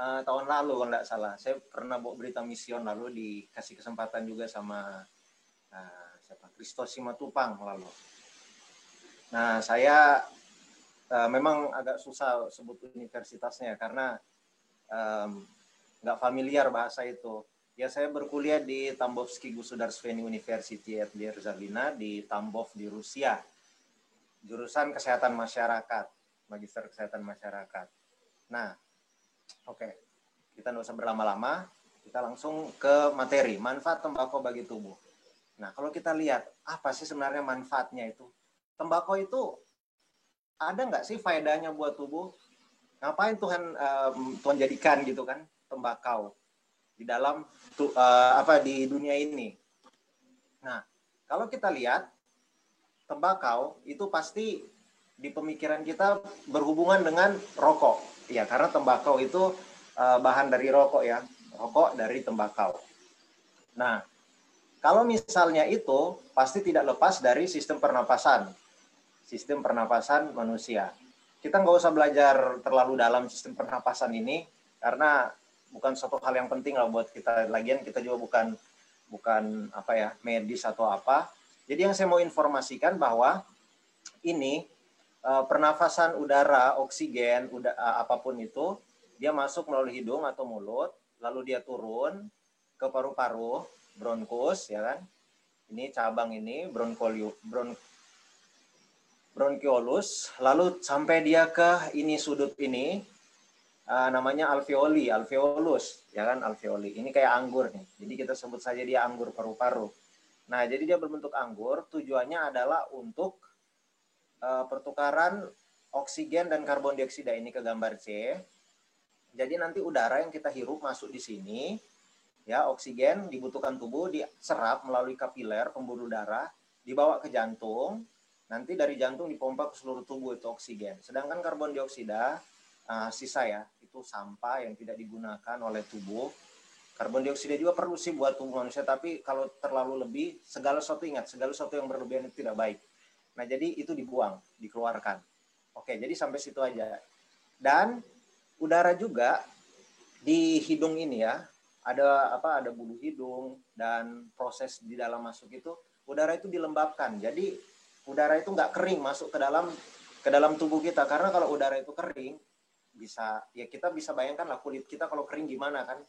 uh, tahun lalu kalau nggak salah. Saya pernah bawa berita mision lalu dikasih kesempatan juga sama uh, siapa Kristo Simatupang lalu. Nah saya uh, memang agak susah sebut universitasnya karena nggak familiar bahasa itu. Ya saya berkuliah di Tambovsky Gusudarstveni University at Dzerzhavina di Tambov di Rusia. Jurusan Kesehatan Masyarakat, Magister Kesehatan Masyarakat. Nah, oke. Kita nggak usah berlama-lama, kita langsung ke materi, manfaat tembakau bagi tubuh. Nah, kalau kita lihat apa sih sebenarnya manfaatnya itu? Tembakau itu ada nggak sih faedahnya buat tubuh? Ngapain Tuhan um, Tuhan jadikan gitu kan tembakau? di dalam uh, apa di dunia ini. Nah, kalau kita lihat tembakau itu pasti di pemikiran kita berhubungan dengan rokok. Ya, karena tembakau itu uh, bahan dari rokok ya, rokok dari tembakau. Nah, kalau misalnya itu pasti tidak lepas dari sistem pernapasan, sistem pernapasan manusia. Kita nggak usah belajar terlalu dalam sistem pernapasan ini karena bukan suatu hal yang penting lah buat kita lagian kita juga bukan bukan apa ya medis atau apa jadi yang saya mau informasikan bahwa ini uh, pernafasan udara oksigen udah uh, apa pun itu dia masuk melalui hidung atau mulut lalu dia turun ke paru-paru bronkus ya kan ini cabang ini bronkoliu bron bronkiolus lalu sampai dia ke ini sudut ini uh, namanya alveoli, alveolus, ya kan alveoli. Ini kayak anggur nih. Jadi kita sebut saja dia anggur paru-paru. Nah, jadi dia berbentuk anggur, tujuannya adalah untuk uh, pertukaran oksigen dan karbon dioksida ini ke gambar C. Jadi nanti udara yang kita hirup masuk di sini, ya oksigen dibutuhkan tubuh diserap melalui kapiler pembuluh darah, dibawa ke jantung, nanti dari jantung dipompa ke seluruh tubuh itu oksigen. Sedangkan karbon dioksida uh, sisa ya itu sampah yang tidak digunakan oleh tubuh karbon dioksida juga perlu sih buat tubuh manusia tapi kalau terlalu lebih segala sesuatu ingat segala sesuatu yang berlebihan itu tidak baik nah jadi itu dibuang dikeluarkan oke jadi sampai situ aja dan udara juga di hidung ini ya ada apa ada bulu hidung dan proses di dalam masuk itu udara itu dilembabkan jadi udara itu nggak kering masuk ke dalam ke dalam tubuh kita karena kalau udara itu kering bisa ya kita bisa bayangkan lah kulit kita kalau kering gimana kan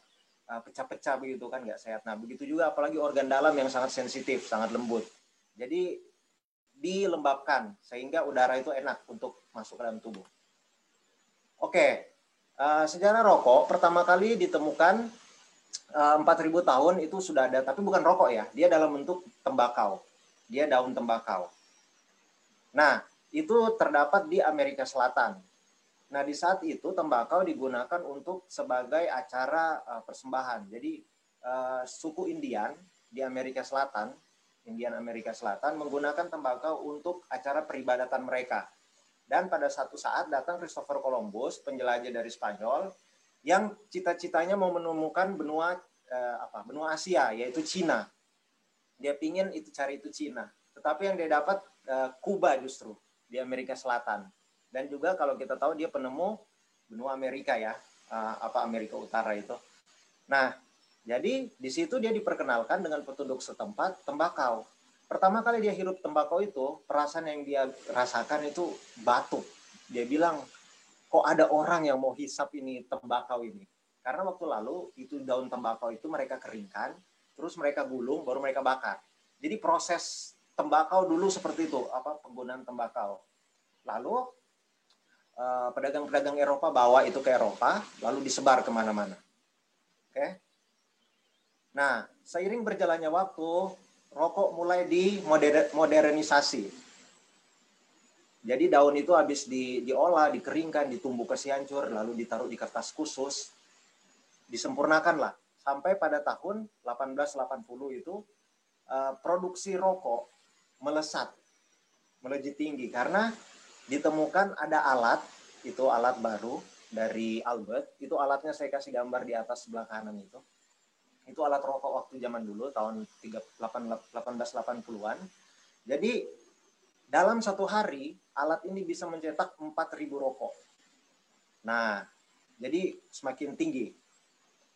uh, pecah-pecah begitu kan nggak sehat. Nah begitu juga apalagi organ dalam yang sangat sensitif, sangat lembut. Jadi dilembabkan sehingga udara itu enak untuk masuk ke dalam tubuh. Oke, uh, sejarah rokok pertama kali ditemukan uh, 4000 tahun itu sudah ada, tapi bukan rokok ya, dia dalam bentuk tembakau. Dia daun tembakau. Nah, itu terdapat di Amerika Selatan Nah, di saat itu tembakau digunakan untuk sebagai acara uh, persembahan. Jadi suku Indian di Amerika Selatan, Indian Amerika Selatan menggunakan tembakau untuk acara peribadatan mereka. Dan pada satu saat datang Christopher Columbus, penjelajah dari Spanyol, yang cita-citanya mau menemukan benua uh, apa? Benua Asia, yaitu Cina. Dia pingin itu cari itu Cina. Tetapi yang dia dapat uh, Kuba justru di Amerika Selatan dan juga kalau kita tahu dia penemu benua Amerika ya uh, apa Amerika Utara itu nah jadi di situ dia diperkenalkan dengan petunjuk setempat tembakau. Pertama kali dia hirup tembakau itu perasaan yang dia rasakan itu batuk. Dia bilang kok ada orang yang mau hisap ini tembakau ini? Karena waktu lalu itu daun tembakau itu mereka keringkan terus mereka gulung baru mereka bakar. Jadi proses tembakau dulu seperti itu apa penggunaan tembakau. Lalu Eh, pedagang-pedagang Eropa bawa itu ke Eropa, lalu disebar ke mana-mana. Oke. Nah, seiring berjalannya waktu, rokok mulai dimodernisasi. Jadi daun itu habis di, diolah, dikeringkan, ditumbuk ke siancur, lalu ditaruh di kertas khusus, disempurnakan lah. Sampai pada tahun 1880 itu uh, produksi rokok melesat, melejit tinggi karena ditemukan ada alat itu alat baru dari Albert itu alatnya saya kasih gambar di atas sebelah kanan itu itu alat rokok waktu zaman dulu tahun 1880-an jadi dalam satu hari alat ini bisa mencetak 4000 rokok nah Jadi semakin tinggi.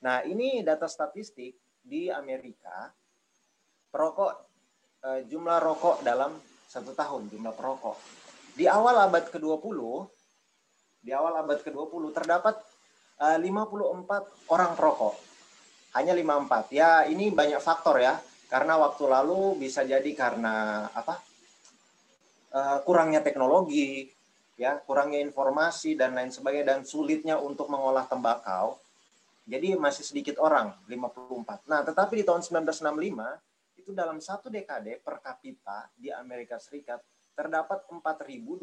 Nah, ini data statistik di Amerika perokok eh, jumlah rokok dalam satu tahun jumlah perokok. Di awal abad ke-20 di awal abad ke-20 terdapat eh, 54 orang perokok. Hanya 54. Ya, ini banyak faktor ya. Karena waktu lalu bisa jadi karena apa? Uh, kurangnya teknologi, ya, kurangnya informasi dan lain sebagainya dan sulitnya untuk mengolah tembakau. Jadi masih sedikit orang, 54. Nah, tetapi di tahun 1965 itu dalam satu dekade per kapita di Amerika Serikat terdapat 4.295,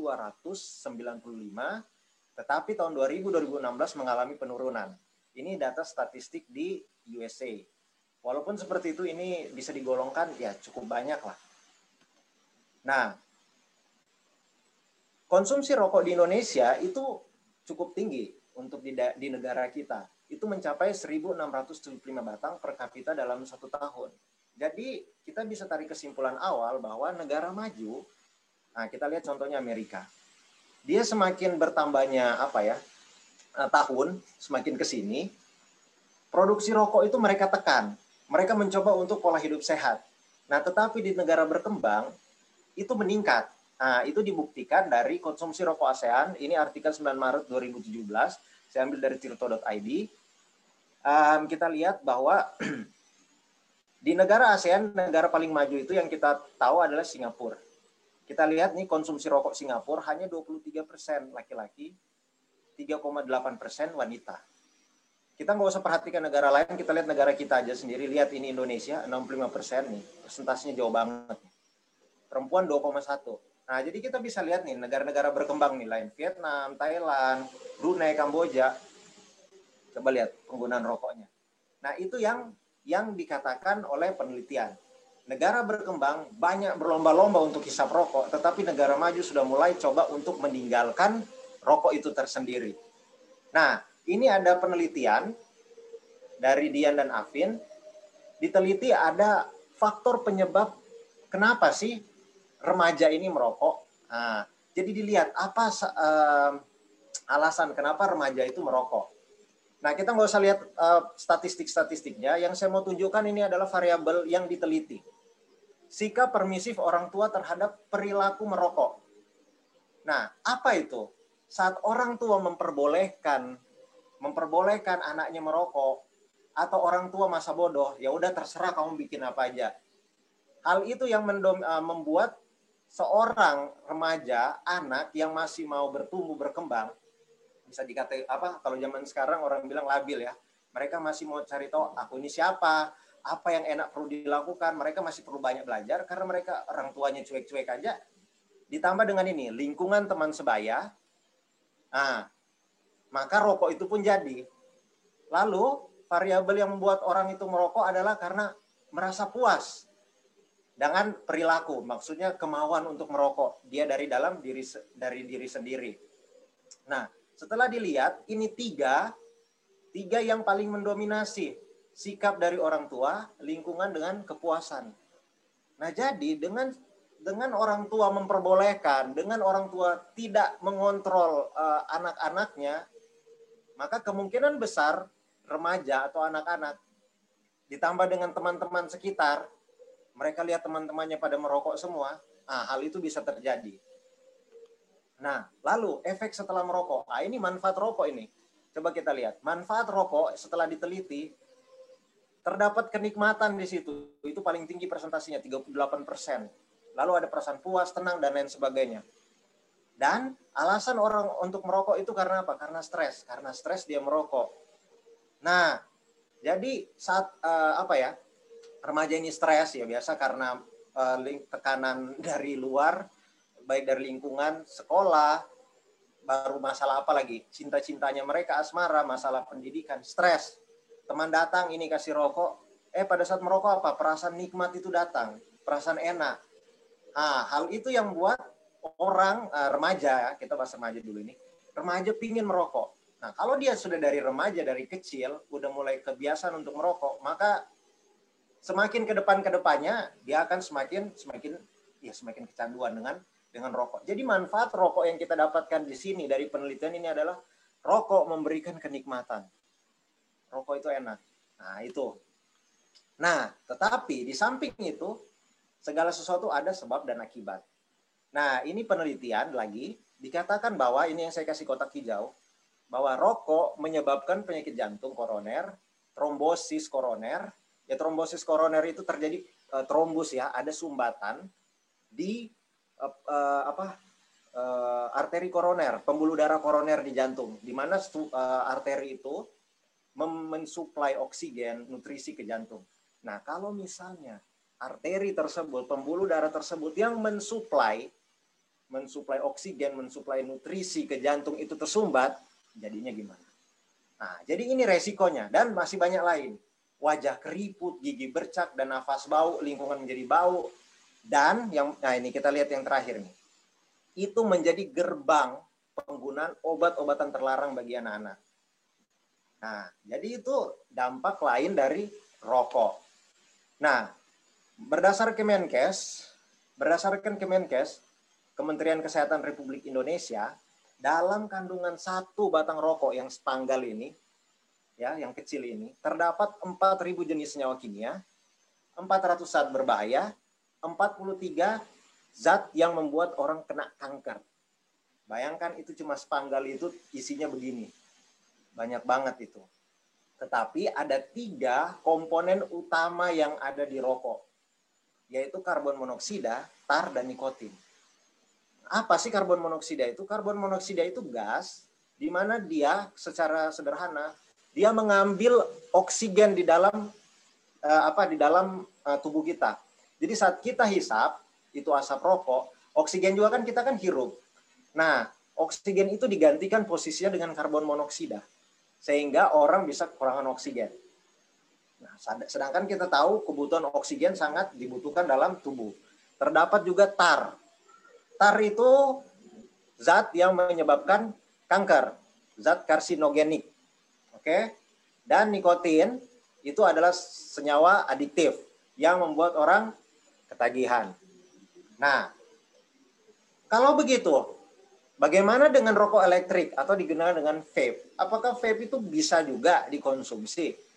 tetapi tahun 2000-2016 mengalami penurunan. Ini data statistik di USA. Walaupun seperti itu ini bisa digolongkan ya cukup banyak lah. Nah, konsumsi rokok di Indonesia itu cukup tinggi untuk di, di negara kita. Itu mencapai 1.675 batang per kapita dalam satu tahun. Jadi kita bisa tarik kesimpulan awal bahwa negara maju, nah kita lihat contohnya Amerika. Dia semakin bertambahnya apa ya tahun, semakin ke sini, produksi rokok itu mereka tekan mereka mencoba untuk pola hidup sehat. Nah, tetapi di negara berkembang itu meningkat. Nah, itu dibuktikan dari konsumsi rokok ASEAN. Ini artikel 9 Maret 2017. Saya ambil dari tirto.id. Um, kita lihat bahwa di negara ASEAN, negara paling maju itu yang kita tahu adalah Singapura. Kita lihat nih konsumsi rokok Singapura hanya 23 persen laki-laki, 3,8 persen wanita. Kita nggak usah perhatikan negara lain, kita lihat negara kita aja sendiri. Lihat ini Indonesia, 65 persen nih, persentasenya jauh banget. Perempuan 2,1. Nah, jadi kita bisa lihat nih negara-negara berkembang nih lain Vietnam, Thailand, Brunei, Kamboja. Coba lihat penggunaan rokoknya. Nah, itu yang yang dikatakan oleh penelitian. Negara berkembang banyak berlomba-lomba untuk hisap rokok, tetapi negara maju sudah mulai coba untuk meninggalkan rokok itu tersendiri. Nah, ini ada penelitian dari Dian dan Afin. Diteliti ada faktor penyebab kenapa sih remaja ini merokok. Nah, jadi dilihat apa uh, alasan kenapa remaja itu merokok. Nah, kita nggak usah lihat uh, statistik-statistiknya. Yang saya mau tunjukkan ini adalah variabel yang diteliti. Sikap permisif orang tua terhadap perilaku merokok. Nah, apa itu? Saat orang tua memperbolehkan memperbolehkan anaknya merokok atau orang tua masa bodoh, ya udah terserah kamu bikin apa aja. Hal itu yang mendom, uh, membuat seorang remaja, anak yang masih mau bertumbuh berkembang, bisa dikata apa kalau zaman sekarang orang bilang labil ya. Mereka masih mau cari tahu aku ini siapa, apa yang enak perlu dilakukan. Mereka masih perlu banyak belajar karena mereka orang tuanya cuek-cuek aja. Ditambah dengan ini, lingkungan teman sebaya. Nah, maka rokok itu pun jadi. Lalu variabel yang membuat orang itu merokok adalah karena merasa puas dengan perilaku, maksudnya kemauan untuk merokok dia dari dalam diri dari diri sendiri. Nah, setelah dilihat ini tiga tiga yang paling mendominasi sikap dari orang tua, lingkungan dengan kepuasan. Nah, jadi dengan dengan orang tua memperbolehkan, dengan orang tua tidak mengontrol uh, anak-anaknya, maka kemungkinan besar remaja atau anak-anak ditambah dengan teman-teman sekitar, mereka lihat teman-temannya pada merokok semua, nah, hal itu bisa terjadi. Nah, lalu efek setelah merokok. Nah, ini manfaat rokok ini. Coba kita lihat. Manfaat rokok setelah diteliti, terdapat kenikmatan di situ. Itu paling tinggi presentasinya, 38%. Lalu ada perasaan puas, tenang, dan lain sebagainya. Dan alasan orang untuk merokok itu karena apa? Karena stres. Karena stres dia merokok. Nah, jadi saat uh, apa ya? Remaja ini stres ya biasa karena uh, tekanan dari luar, baik dari lingkungan, sekolah, baru masalah apa lagi? Cinta-cintanya mereka asmara, masalah pendidikan, stres. Teman datang ini kasih rokok, eh pada saat merokok apa? Perasaan nikmat itu datang, perasaan enak. Nah, hal itu yang buat orang uh, remaja, kita bahas remaja dulu ini, remaja pingin merokok. Nah, kalau dia sudah dari remaja, dari kecil, udah mulai kebiasaan untuk merokok, maka semakin ke depan ke depannya dia akan semakin semakin ya semakin kecanduan dengan dengan rokok. Jadi manfaat rokok yang kita dapatkan di sini dari penelitian ini adalah rokok memberikan kenikmatan. Rokok itu enak. Nah, itu. Nah, tetapi di samping itu segala sesuatu ada sebab dan akibat. Nah, ini penelitian lagi dikatakan bahwa ini yang saya kasih kotak hijau bahwa rokok menyebabkan penyakit jantung koroner, trombosis koroner. Ya trombosis koroner itu terjadi uh, trombus ya, ada sumbatan di uh, uh, apa uh, arteri koroner, pembuluh darah koroner di jantung, di mana uh, arteri itu mensuplai oksigen, nutrisi ke jantung. Nah, kalau misalnya arteri tersebut, pembuluh darah tersebut yang mensuplai mensuplai oksigen, mensuplai nutrisi ke jantung itu tersumbat, jadinya gimana? Nah, jadi ini resikonya dan masih banyak lain. Wajah keriput, gigi bercak dan nafas bau, lingkungan menjadi bau dan yang nah ini kita lihat yang terakhir nih itu menjadi gerbang penggunaan obat-obatan terlarang bagi anak-anak. Nah, jadi itu dampak lain dari rokok. Nah, berdasar Kemenkes, berdasarkan Kemenkes, Kementerian Kesehatan Republik Indonesia, dalam kandungan satu batang rokok yang sepanggal ini, ya, yang kecil ini, terdapat 4.000 jenis senyawa kimia, 400 zat berbahaya, 43 zat yang membuat orang kena kanker. Bayangkan itu cuma spanggal itu isinya begini. Banyak banget itu. Tetapi ada tiga komponen utama yang ada di rokok. Yaitu karbon monoksida, tar, dan nikotin. Apa sih karbon monoksida itu? Karbon monoksida itu gas di mana dia secara sederhana dia mengambil oksigen di dalam uh, apa di dalam uh, tubuh kita. Jadi saat kita hisap itu asap rokok, oksigen juga kan kita kan hirup. Nah, oksigen itu digantikan posisinya dengan karbon monoksida. Sehingga orang bisa kekurangan oksigen. Sedangkan kita tahu kebutuhan oksigen sangat dibutuhkan dalam tubuh. Terdapat juga tar. Tar itu zat yang menyebabkan kanker, zat karsinogenik. Oke? Dan nikotin itu adalah senyawa adiktif yang membuat orang ketagihan. Nah, kalau begitu, bagaimana dengan rokok elektrik atau dikenal dengan vape? Apakah vape itu bisa juga dikonsumsi?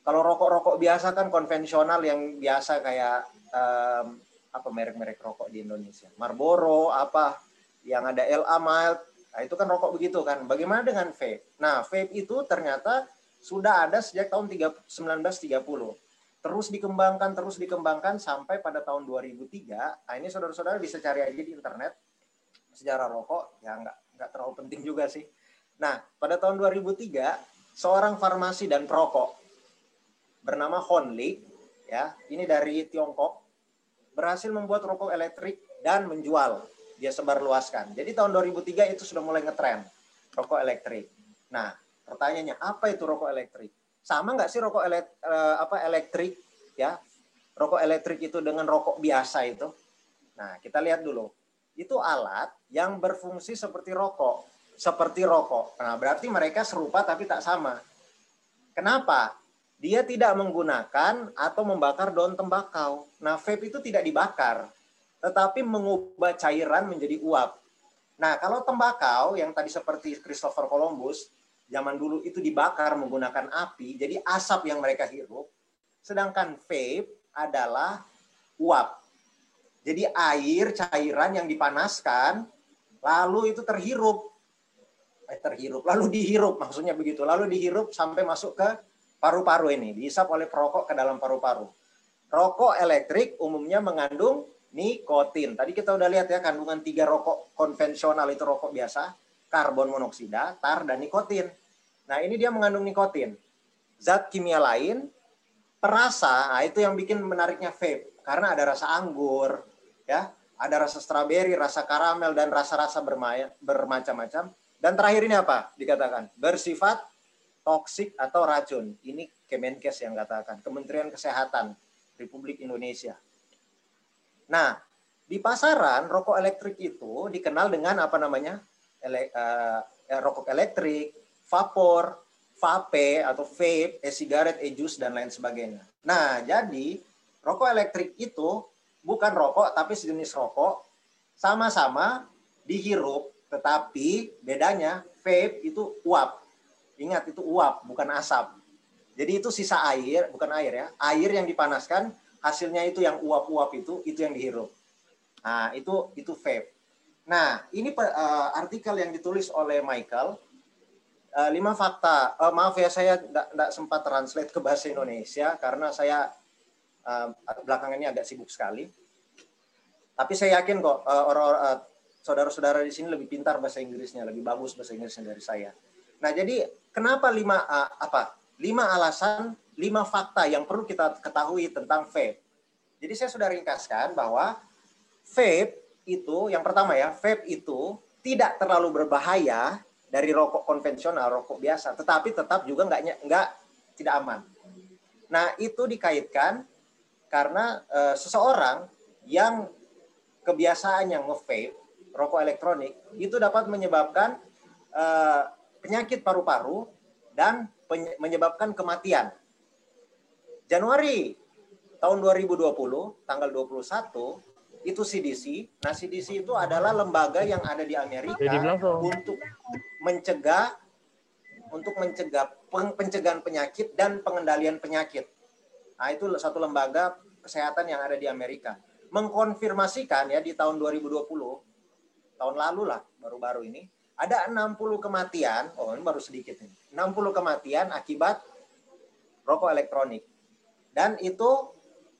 Kalau rokok-rokok biasa kan konvensional yang biasa kayak um, apa merek-merek rokok di Indonesia, Marlboro, apa yang ada LA mild, nah itu kan rokok begitu kan. Bagaimana dengan vape? Nah, vape itu ternyata sudah ada sejak tahun 1930 terus dikembangkan terus dikembangkan sampai pada tahun 2003 nah ini saudara-saudara bisa cari aja di internet sejarah rokok. Ya nggak nggak terlalu penting juga sih. Nah pada tahun 2003 seorang farmasi dan perokok bernama Honli ya ini dari Tiongkok berhasil membuat rokok elektrik dan menjual dia sebar luaskan jadi tahun 2003 itu sudah mulai ngetren rokok elektrik nah pertanyaannya apa itu rokok elektrik sama nggak sih rokok elek, uh, apa elektrik ya? Rokok elektrik itu dengan rokok biasa itu. Nah, kita lihat dulu. Itu alat yang berfungsi seperti rokok, seperti rokok. Nah, berarti mereka serupa tapi tak sama. Kenapa? Dia tidak menggunakan atau membakar daun tembakau. Nah, vape itu tidak dibakar, tetapi mengubah cairan menjadi uap. Nah, kalau tembakau yang tadi seperti Christopher Columbus, zaman dulu itu dibakar menggunakan api, jadi asap yang mereka hirup. Sedangkan vape adalah uap. Jadi air cairan yang dipanaskan lalu itu terhirup. Eh, terhirup, lalu dihirup maksudnya begitu. Lalu dihirup sampai masuk ke paru-paru ini, dihisap oleh perokok ke dalam paru-paru. Rokok elektrik umumnya mengandung nikotin. Tadi kita udah lihat ya kandungan tiga rokok konvensional itu rokok biasa, karbon monoksida, tar, dan nikotin. Nah, ini dia mengandung nikotin. Zat kimia lain, perasa, nah itu yang bikin menariknya vape. Karena ada rasa anggur, ya, ada rasa strawberry, rasa karamel, dan rasa-rasa bermacam-macam. Dan terakhir ini apa? Dikatakan bersifat toksik atau racun. Ini Kemenkes yang katakan, Kementerian Kesehatan Republik Indonesia. Nah, di pasaran rokok elektrik itu dikenal dengan apa namanya? Ele, uh, rokok elektrik, vapor, vape atau vape, e-cigarette, e-juice dan lain sebagainya. Nah, jadi rokok elektrik itu bukan rokok tapi sejenis rokok sama-sama dihirup, tetapi bedanya vape itu uap. Ingat itu uap, bukan asap. Jadi itu sisa air, bukan air ya. Air yang dipanaskan, hasilnya itu yang uap-uap itu, itu yang dihirup. Nah, itu itu vape. Nah, ini uh, artikel yang ditulis oleh Michael. Uh, lima fakta. Uh, maaf ya, saya tidak sempat translate ke bahasa Indonesia karena saya uh, belakangan ini agak sibuk sekali. Tapi saya yakin kok uh, uh, saudara-saudara di sini lebih pintar bahasa Inggrisnya, lebih bagus bahasa Inggrisnya dari saya. Nah, jadi kenapa lima uh, apa? Lima alasan, lima fakta yang perlu kita ketahui tentang vape. Jadi saya sudah ringkaskan bahwa vape itu yang pertama ya, vape itu tidak terlalu berbahaya dari rokok konvensional, rokok biasa, tetapi tetap juga nggak nggak tidak aman. Nah, itu dikaitkan karena uh, seseorang yang kebiasaannya nge-vape rokok elektronik itu dapat menyebabkan uh, penyakit paru-paru dan menyebabkan kematian. Januari tahun 2020 tanggal 21 itu CDC. Nah, CDC itu adalah lembaga yang ada di Amerika untuk mencegah untuk mencegah pencegahan penyakit dan pengendalian penyakit. Nah, itu satu lembaga kesehatan yang ada di Amerika. Mengkonfirmasikan ya di tahun 2020 tahun lalu lah baru-baru ini ada 60 kematian, oh ini baru sedikit ini. 60 kematian akibat rokok elektronik. Dan itu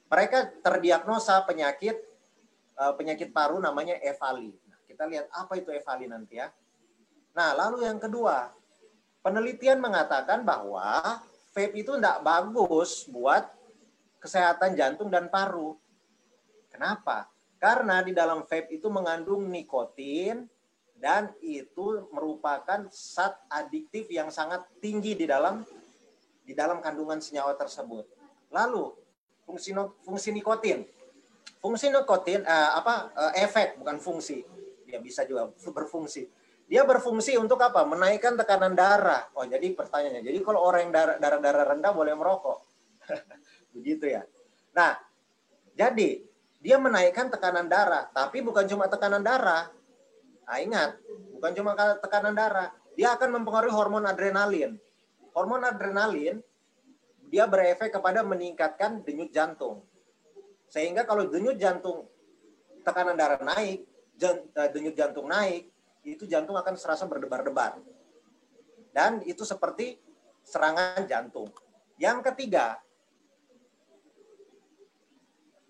mereka terdiagnosa penyakit eh, penyakit paru namanya EVALI. Nah, kita lihat apa itu EVALI nanti ya. Nah, lalu yang kedua, penelitian mengatakan bahwa vape itu tidak bagus buat kesehatan jantung dan paru. Kenapa? Karena di dalam vape itu mengandung nikotin dan itu merupakan zat adiktif yang sangat tinggi di dalam di dalam kandungan senyawa tersebut. Lalu fungsi fungsi nikotin. Fungsi nikotin uh, apa uh, efek bukan fungsi. Dia bisa juga berfungsi. Dia berfungsi untuk apa? Menaikkan tekanan darah. Oh, jadi pertanyaannya. Jadi kalau orang yang darah, darah rendah boleh merokok. Begitu ya. Nah, jadi dia menaikkan tekanan darah, tapi bukan cuma tekanan darah. Nah, ingat, bukan cuma tekanan darah, dia akan mempengaruhi hormon adrenalin. Hormon adrenalin dia berefek kepada meningkatkan denyut jantung. Sehingga kalau denyut jantung tekanan darah naik, eh, denyut jantung naik, itu jantung akan serasa berdebar-debar. Dan itu seperti serangan jantung. Yang ketiga,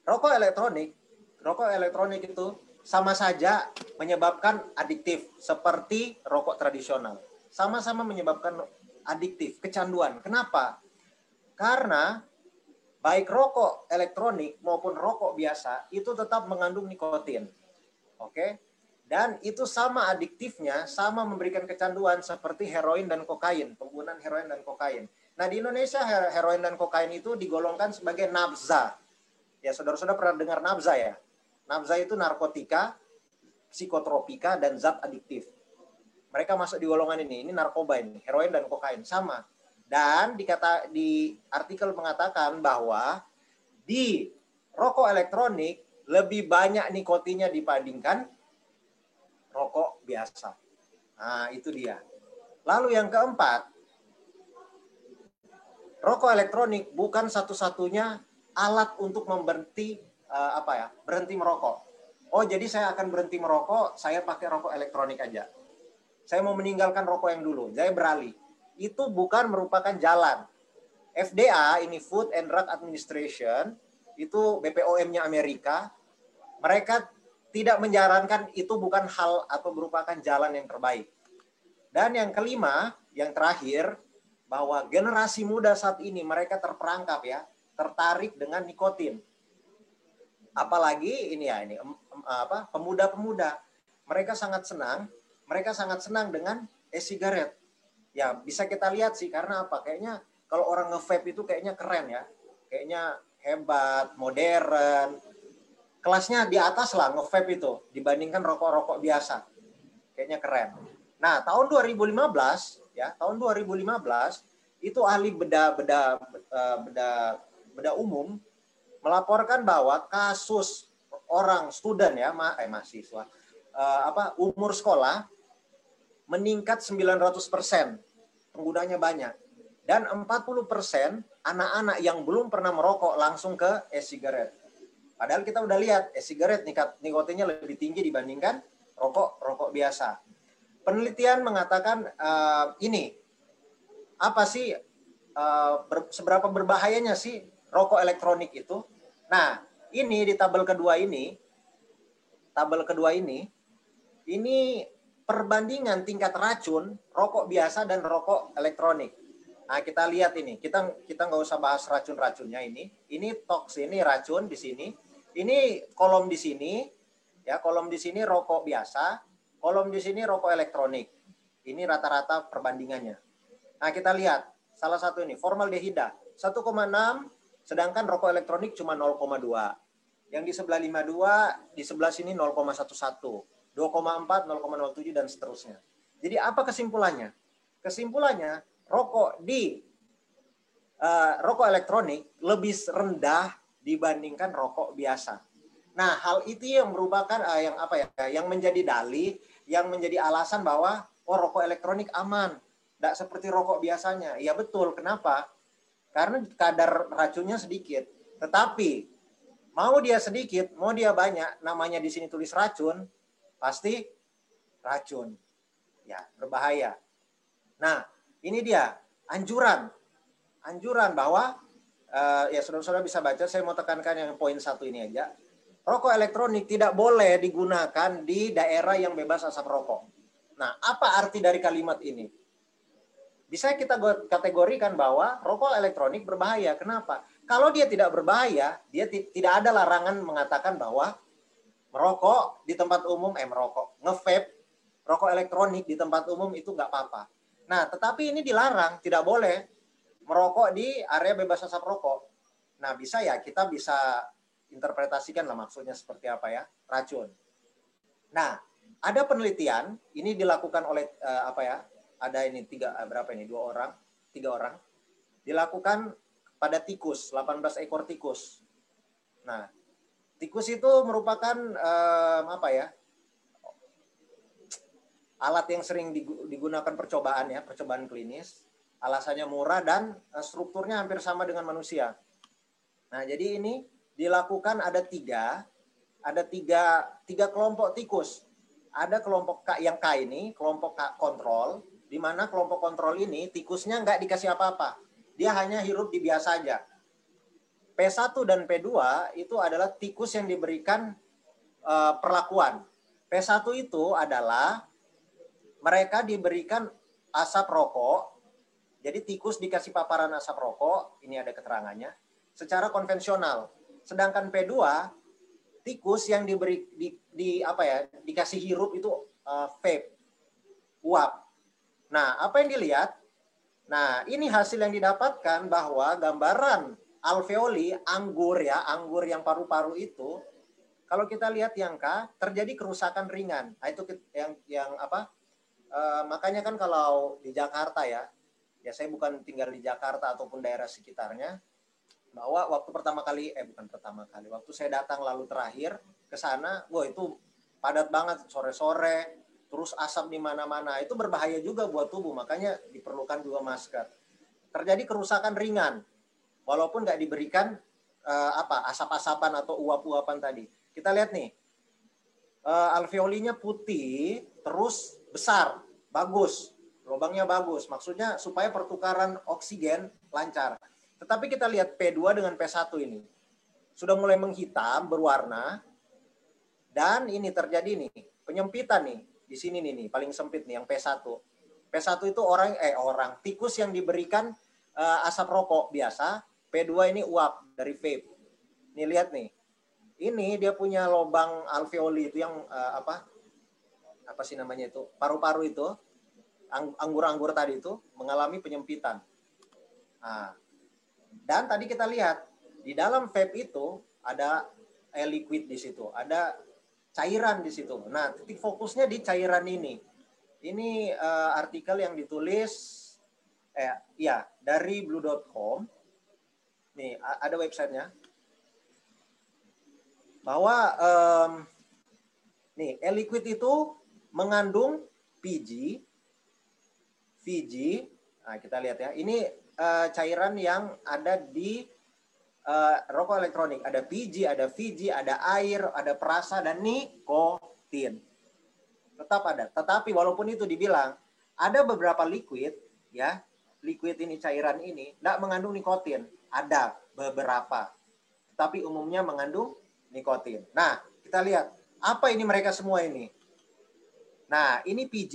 rokok elektronik, rokok elektronik itu sama saja menyebabkan adiktif seperti rokok tradisional. Sama-sama menyebabkan adiktif, kecanduan. Kenapa? Karena baik rokok elektronik maupun rokok biasa itu tetap mengandung nikotin. Oke? Dan itu sama adiktifnya, sama memberikan kecanduan seperti heroin dan kokain, penggunaan heroin dan kokain. Nah, di Indonesia heroin dan kokain itu digolongkan sebagai nafza Ya, saudara-saudara pernah dengar nafza ya? Nafza itu narkotika, psikotropika, dan zat adiktif. Mereka masuk di golongan ini. Ini narkoba ini, heroin dan kokain sama. Dan dikata di artikel mengatakan bahwa di rokok elektronik lebih banyak nikotinnya dibandingkan rokok biasa. Nah, itu dia. Lalu yang keempat, rokok elektronik bukan satu-satunya alat untuk memberhenti uh, apa ya berhenti merokok. Oh jadi saya akan berhenti merokok, saya pakai rokok elektronik aja. Saya mau meninggalkan rokok yang dulu, saya beralih. Itu bukan merupakan jalan. FDA ini Food and Drug Administration itu BPOM-nya Amerika. Mereka tidak menyarankan itu bukan hal atau merupakan jalan yang terbaik. Dan yang kelima, yang terakhir, bahwa generasi muda saat ini mereka terperangkap ya tertarik dengan nikotin. Apalagi ini ya ini apa pemuda-pemuda mereka sangat senang, mereka sangat senang dengan e-sigaret. Ya, bisa kita lihat sih karena apa? Kayaknya kalau orang nge-vape itu kayaknya keren ya. Kayaknya hebat, modern. Kelasnya di atas lah nge-vape itu dibandingkan rokok-rokok biasa. Kayaknya keren. Nah, tahun 2015 ya, tahun 2015 itu ahli beda beda eh, beda beda umum melaporkan bahwa kasus orang student ya ma eh mahasiswa uh, apa umur sekolah meningkat 900%. Penggunanya banyak. Dan 40% anak-anak yang belum pernah merokok langsung ke e-cigarette. Padahal kita udah lihat e-cigarette nikotinnya lebih tinggi dibandingkan rokok rokok biasa. Penelitian mengatakan uh, ini apa sih uh, ber, seberapa berbahayanya sih rokok elektronik itu? Nah, ini di tabel kedua ini, tabel kedua ini, ini perbandingan tingkat racun rokok biasa dan rokok elektronik. Nah, kita lihat ini. Kita kita nggak usah bahas racun-racunnya ini. Ini toks ini racun di sini. Ini kolom di sini. Ya, kolom di sini rokok biasa, kolom di sini rokok elektronik. Ini rata-rata perbandingannya. Nah, kita lihat salah satu ini formaldehida 1,6 sedangkan rokok elektronik cuma 0,2. Yang di sebelah 52, di sebelah sini 0,11. 2,4, 0,07 dan seterusnya. Jadi apa kesimpulannya? Kesimpulannya rokok di uh, rokok elektronik lebih rendah dibandingkan rokok biasa. Nah, hal itu yang merupakan uh, yang apa ya? Yang menjadi dalih, yang menjadi alasan bahwa oh rokok elektronik aman, tidak seperti rokok biasanya. Iya betul. Kenapa? Karena kadar racunnya sedikit. Tetapi mau dia sedikit, mau dia banyak, namanya di sini tulis racun, pasti racun. Ya, berbahaya. Nah, ini dia anjuran, anjuran bahwa uh, ya saudara-saudara bisa baca. Saya mau tekankan yang poin satu ini aja. Rokok elektronik tidak boleh digunakan di daerah yang bebas asap rokok. Nah, apa arti dari kalimat ini? Bisa kita kategorikan bahwa rokok elektronik berbahaya. Kenapa? Kalau dia tidak berbahaya, dia tidak ada larangan mengatakan bahwa merokok di tempat umum, eh merokok, nge-vape, rokok elektronik di tempat umum itu nggak apa-apa. Nah, tetapi ini dilarang, tidak boleh merokok di area bebas asap rokok. Nah, bisa ya kita bisa interpretasikan lah maksudnya seperti apa ya, racun. Nah, ada penelitian ini dilakukan oleh uh, apa ya? Ada ini tiga uh, berapa ini dua orang, tiga orang dilakukan pada tikus, 18 ekor tikus. Nah, tikus itu merupakan um, apa ya? alat yang sering digunakan percobaan ya, percobaan klinis. Alasannya murah dan eh, strukturnya hampir sama dengan manusia. Nah, jadi ini dilakukan ada tiga, ada tiga, tiga kelompok tikus. Ada kelompok yang K ini, kelompok K kontrol, di mana kelompok kontrol ini tikusnya nggak dikasih apa-apa. Dia hanya hirup di biasa aja. P1 dan P2 itu adalah tikus yang diberikan uh, perlakuan. P1 itu adalah mereka diberikan asap rokok. Jadi tikus dikasih paparan asap rokok, ini ada keterangannya, secara konvensional. Sedangkan P2 tikus yang diberi di, di apa ya, dikasih hirup itu uh, vape, uap. Nah, apa yang dilihat? Nah, ini hasil yang didapatkan bahwa gambaran alveoli anggur ya, anggur yang paru-paru itu kalau kita lihat yang K terjadi kerusakan ringan. Nah, itu yang yang apa? Uh, makanya kan kalau di Jakarta ya, ya saya bukan tinggal di Jakarta ataupun daerah sekitarnya, bahwa waktu pertama kali, eh bukan pertama kali, waktu saya datang lalu terakhir ke sana, wah itu padat banget sore-sore, terus asap di mana-mana, itu berbahaya juga buat tubuh, makanya diperlukan dua masker. Terjadi kerusakan ringan, walaupun nggak diberikan uh, apa asap-asapan atau uap-uapan tadi. Kita lihat nih, uh, alveolinya putih, terus besar, bagus, lubangnya bagus. Maksudnya supaya pertukaran oksigen lancar. Tetapi kita lihat P2 dengan P1 ini. Sudah mulai menghitam, berwarna. Dan ini terjadi nih, penyempitan nih. Di sini nih, nih paling sempit nih yang P1. P1 itu orang eh orang tikus yang diberikan uh, asap rokok biasa. P2 ini uap dari vape. Nih lihat nih. Ini dia punya lubang alveoli itu yang uh, apa? apa sih namanya itu paru-paru itu anggur-anggur tadi itu mengalami penyempitan. Nah, dan tadi kita lihat di dalam vape itu ada air liquid di situ, ada cairan di situ. Nah, titik fokusnya di cairan ini. Ini uh, artikel yang ditulis eh ya dari blue.com. Nih, ada websitenya. Bahwa um, nih, air liquid itu mengandung PG Fiji. Nah, kita lihat ya. Ini uh, cairan yang ada di uh, rokok elektronik. Ada PG, ada Fiji, ada air, ada perasa, dan nikotin. Tetap ada. Tetapi walaupun itu dibilang ada beberapa liquid, ya, liquid ini cairan ini tidak mengandung nikotin. Ada beberapa, tapi umumnya mengandung nikotin. Nah, kita lihat apa ini mereka semua ini. Nah, ini PG,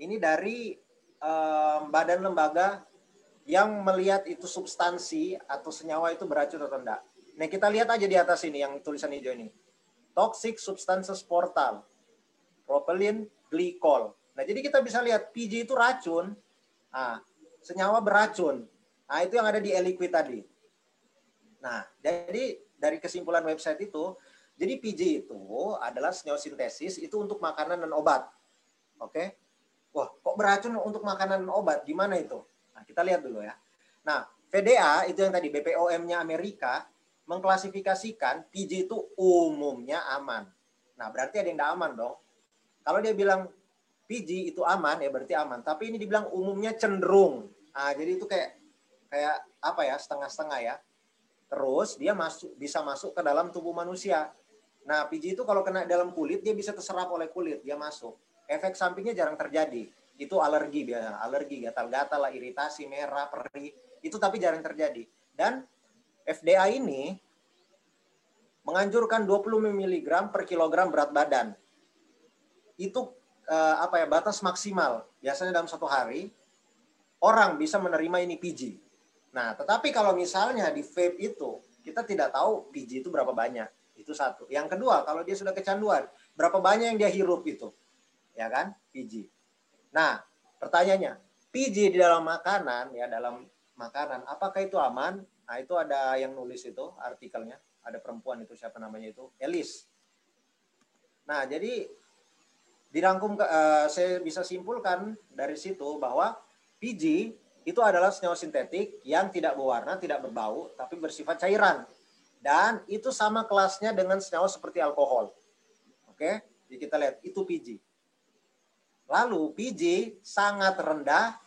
ini dari um, badan lembaga yang melihat itu substansi atau senyawa itu beracun atau tidak. Nah, kita lihat aja di atas ini yang tulisan hijau ini. Toxic Substances Portal. Propylene glycol. Nah, jadi kita bisa lihat PG itu racun. Nah, senyawa beracun. Nah, itu yang ada di e-liquid tadi. Nah, jadi dari kesimpulan website itu, jadi PG itu adalah senyawa sintesis itu untuk makanan dan obat. Oke? Wah, kok beracun untuk makanan dan obat? Gimana itu? Kita lihat dulu ya. Nah, VDA itu yang tadi BPOM-nya Amerika mengklasifikasikan PG itu umumnya aman. Nah, berarti ada yang tidak aman dong. Kalau dia bilang PG itu aman ya berarti aman, tapi ini dibilang umumnya cenderung. Nah, jadi itu kayak kayak apa ya, setengah-setengah ya. Terus dia masuk bisa masuk ke dalam tubuh manusia. Nah, PG itu kalau kena dalam kulit dia bisa terserap oleh kulit, dia masuk. Efek sampingnya jarang terjadi. Itu alergi biasa, alergi gatal-gatal lah, iritasi, merah, perih. Itu tapi jarang terjadi. Dan FDA ini menganjurkan 20 mg per kilogram berat badan. Itu eh, apa ya batas maksimal. Biasanya dalam satu hari orang bisa menerima ini PG. Nah, tetapi kalau misalnya di vape itu kita tidak tahu PG itu berapa banyak. Itu satu. Yang kedua, kalau dia sudah kecanduan, berapa banyak yang dia hirup itu? Ya kan? PG. Nah, pertanyaannya, PG di dalam makanan ya dalam makanan, apakah itu aman? Nah, itu ada yang nulis itu artikelnya, ada perempuan itu siapa namanya itu? Elis. Nah, jadi dirangkum uh, saya bisa simpulkan dari situ bahwa PG itu adalah senyawa sintetik yang tidak berwarna, tidak berbau, tapi bersifat cairan. Dan itu sama kelasnya dengan senyawa seperti alkohol. Oke, jadi kita lihat itu PG. Lalu PG sangat rendah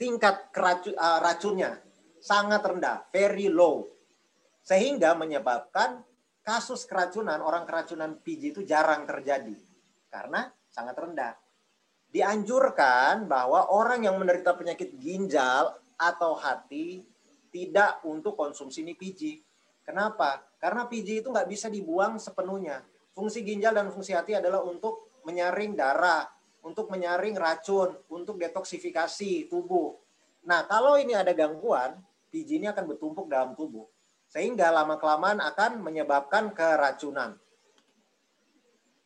tingkat keracu, uh, racunnya sangat rendah, very low. Sehingga menyebabkan kasus keracunan, orang keracunan PG itu jarang terjadi. Karena sangat rendah. Dianjurkan bahwa orang yang menderita penyakit ginjal atau hati tidak untuk konsumsi ini PG Kenapa? Karena PG itu nggak bisa dibuang sepenuhnya. Fungsi ginjal dan fungsi hati adalah untuk menyaring darah, untuk menyaring racun, untuk detoksifikasi tubuh. Nah, kalau ini ada gangguan, PG ini akan bertumpuk dalam tubuh. Sehingga lama-kelamaan akan menyebabkan keracunan.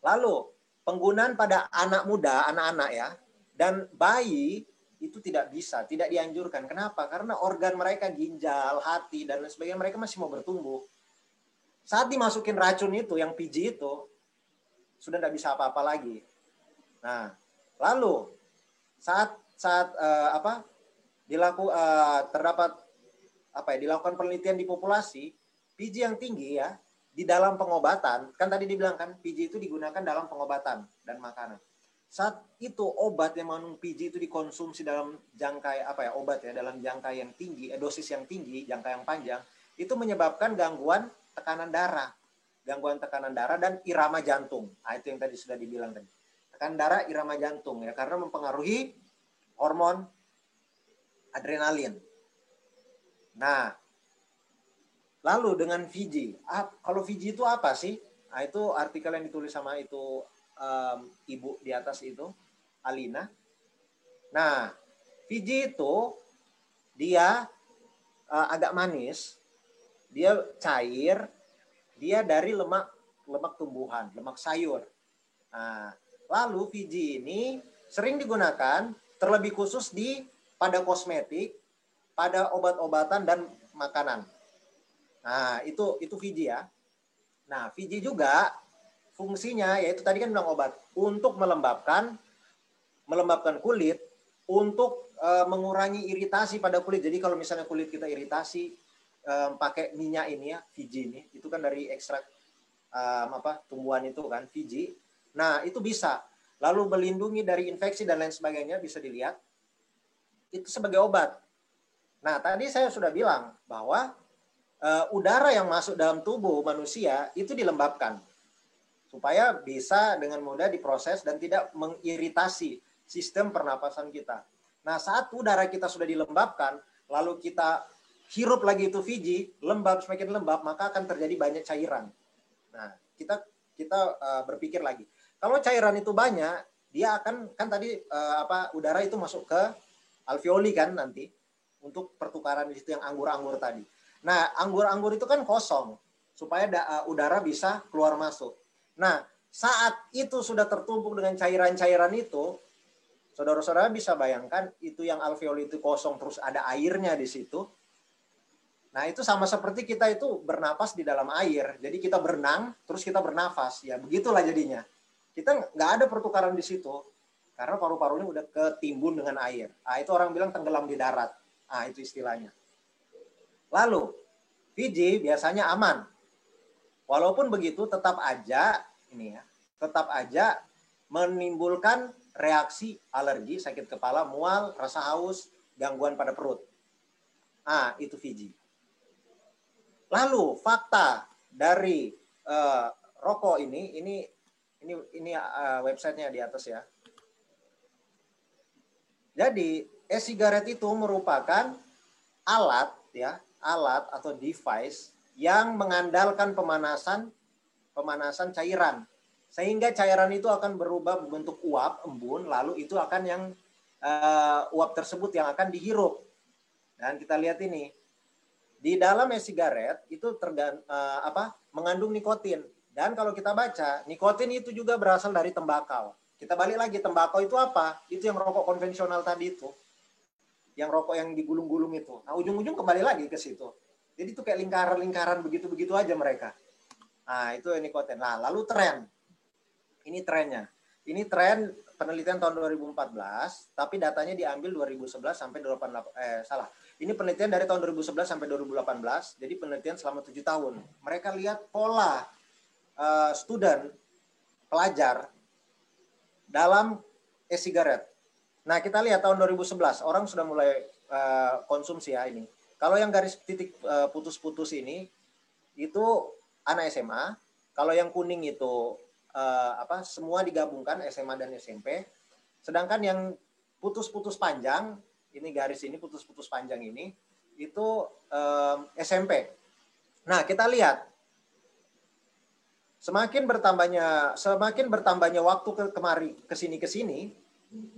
Lalu, penggunaan pada anak muda, anak-anak ya, dan bayi itu tidak bisa, tidak dianjurkan. Kenapa? Karena organ mereka ginjal, hati dan lain sebagainya mereka masih mau bertumbuh. Saat dimasukin racun itu yang PG itu sudah tidak bisa apa-apa lagi. Nah, lalu saat saat uh, apa dilaku uh, terdapat apa ya dilakukan penelitian di populasi PG yang tinggi ya di dalam pengobatan kan tadi dibilang kan PG itu digunakan dalam pengobatan dan makanan saat itu obat yang mengandung PG itu dikonsumsi dalam jangka apa ya obat ya dalam jangka yang tinggi, eh, dosis yang tinggi, jangka yang panjang, itu menyebabkan gangguan tekanan darah, gangguan tekanan darah dan irama jantung. Nah, itu yang tadi sudah dibilang tadi. Tekanan darah, irama jantung ya karena mempengaruhi hormon adrenalin. Nah, lalu dengan ah, kalau VG itu apa sih? Nah, itu artikel yang ditulis sama itu um, ibu di atas itu, Alina. Nah, Fiji itu dia uh, agak manis, dia cair, dia dari lemak lemak tumbuhan, lemak sayur. Nah, lalu Fiji ini sering digunakan terlebih khusus di pada kosmetik, pada obat-obatan dan makanan. Nah, itu itu Fiji ya. Nah, Fiji juga fungsinya yaitu tadi kan bilang obat untuk melembabkan melembabkan kulit untuk e, mengurangi iritasi pada kulit. Jadi kalau misalnya kulit kita iritasi e, pakai minyak ini ya, Fiji ini, itu kan dari ekstrak e, apa tumbuhan itu kan Fiji. Nah, itu bisa. Lalu melindungi dari infeksi dan lain sebagainya bisa dilihat. itu sebagai obat. Nah, tadi saya sudah bilang bahwa uh, udara yang masuk dalam tubuh manusia itu dilembabkan supaya bisa dengan mudah diproses dan tidak mengiritasi sistem pernapasan kita. Nah, saat udara kita sudah dilembabkan, lalu kita hirup lagi itu Fiji, lembab semakin lembab, maka akan terjadi banyak cairan. Nah, kita kita uh, berpikir lagi. Kalau cairan itu banyak, dia akan kan tadi uh, apa udara itu masuk ke alveoli kan nanti untuk pertukaran di situ yang anggur-anggur tadi. Nah, anggur-anggur itu kan kosong supaya da, uh, udara bisa keluar masuk. Nah, saat itu sudah tertumpuk dengan cairan-cairan itu, saudara-saudara bisa bayangkan itu yang alveoli itu kosong terus ada airnya di situ. Nah, itu sama seperti kita itu bernapas di dalam air. Jadi kita berenang, terus kita bernafas. Ya, begitulah jadinya. Kita nggak ada pertukaran di situ. Karena paru-parunya udah ketimbun dengan air. Ah, itu orang bilang tenggelam di darat. Ah, itu istilahnya. Lalu, Fiji biasanya aman. Walaupun begitu, tetap aja ini ya, tetap aja menimbulkan reaksi alergi, sakit kepala, mual, rasa haus, gangguan pada perut. Ah, itu Fiji. Lalu fakta dari uh, rokok ini, ini ini ini uh, websitenya di atas ya. Jadi e-sigaret itu merupakan alat ya, alat atau device yang mengandalkan pemanasan pemanasan cairan. Sehingga cairan itu akan berubah bentuk uap embun lalu itu akan yang uh, uap tersebut yang akan dihirup. Dan kita lihat ini. Di dalam e-sigaret itu tergan, uh, apa mengandung nikotin dan kalau kita baca nikotin itu juga berasal dari tembakau. Kita balik lagi tembakau itu apa? Itu yang rokok konvensional tadi itu. Yang rokok yang digulung-gulung itu. Nah ujung-ujung kembali lagi ke situ. Jadi itu kayak lingkaran-lingkaran begitu-begitu aja mereka. Nah itu nikotin. Nah lalu tren. Ini trennya. Ini tren penelitian tahun 2014 tapi datanya diambil 2011 sampai 2018 eh salah. Ini penelitian dari tahun 2011 sampai 2018, jadi penelitian selama tujuh tahun. Mereka lihat pola uh, student, pelajar, dalam e-sigaret. Nah, kita lihat tahun 2011, orang sudah mulai uh, konsumsi ya ini. Kalau yang garis titik uh, putus-putus ini, itu anak SMA. Kalau yang kuning itu uh, apa semua digabungkan SMA dan SMP. Sedangkan yang putus-putus panjang ini garis ini putus-putus panjang ini itu um, SMP. Nah, kita lihat semakin bertambahnya semakin bertambahnya waktu ke kemari ke sini ke sini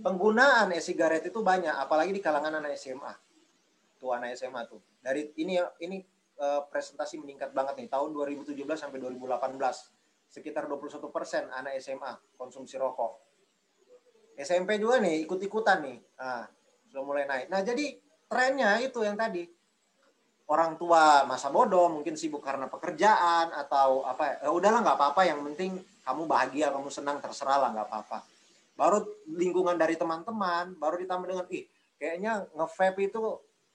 penggunaan e-sigaret itu banyak apalagi di kalangan anak SMA. Tuh anak SMA tuh. Dari ini ini uh, presentasi meningkat banget nih tahun 2017 sampai 2018 sekitar 21 persen anak SMA konsumsi rokok. SMP juga nih ikut-ikutan nih. Nah, sudah mulai naik. Nah, jadi trennya itu yang tadi orang tua masa bodoh mungkin sibuk karena pekerjaan atau apa ya udahlah nggak apa-apa yang penting kamu bahagia kamu senang terserah lah nggak apa-apa. Baru lingkungan dari teman-teman baru ditambah dengan ih kayaknya ngevape itu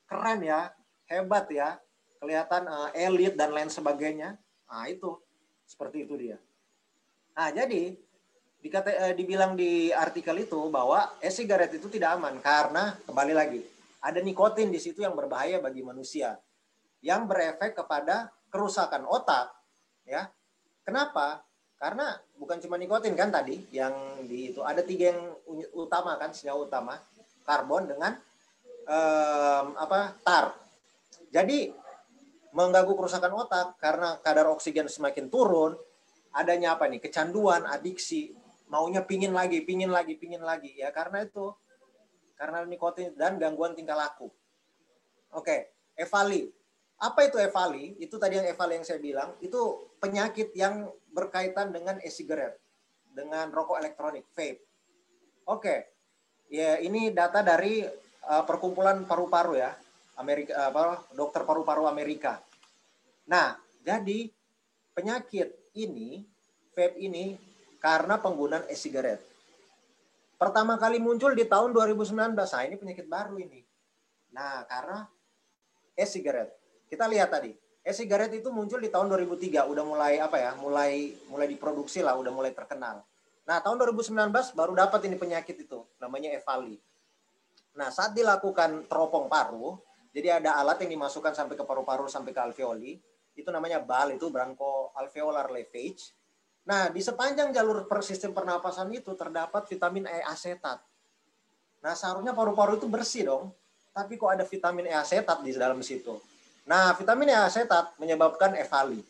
keren ya hebat ya kelihatan uh, elit dan lain sebagainya. Nah itu seperti itu dia. Nah jadi dikata eh, dibilang di artikel itu bahwa e-sigaret itu tidak aman karena kembali lagi ada nikotin di situ yang berbahaya bagi manusia yang berefek kepada kerusakan otak ya kenapa karena bukan cuma nikotin kan tadi yang di itu ada tiga yang utama kan senyawa utama karbon dengan um, apa tar jadi mengganggu kerusakan otak karena kadar oksigen semakin turun adanya apa nih kecanduan adiksi maunya pingin lagi, pingin lagi, pingin lagi ya karena itu karena nikotin dan gangguan tingkah laku. Oke, Evali. Apa itu Evali? Itu tadi yang Evali yang saya bilang, itu penyakit yang berkaitan dengan e-cigarette, dengan rokok elektronik, vape. Oke. Ya, ini data dari uh, perkumpulan paru-paru ya, Amerika apa dokter paru-paru Amerika. Nah, jadi penyakit ini vape ini karena penggunaan e-sigaret. Pertama kali muncul di tahun 2019. Nah, ini penyakit baru ini. Nah, karena e-sigaret. Kita lihat tadi, e-sigaret itu muncul di tahun 2003, udah mulai apa ya? Mulai mulai diproduksi lah, udah mulai terkenal. Nah, tahun 2019 baru dapat ini penyakit itu, namanya Evali. Nah, saat dilakukan teropong paru, jadi ada alat yang dimasukkan sampai ke paru-paru sampai ke alveoli, itu namanya BAL itu broncho alveolar lavage. Nah, di sepanjang jalur per sistem pernapasan itu terdapat vitamin E asetat. Nah, seharusnya paru-paru itu bersih dong, tapi kok ada vitamin E asetat di dalam situ. Nah, vitamin E asetat menyebabkan evali.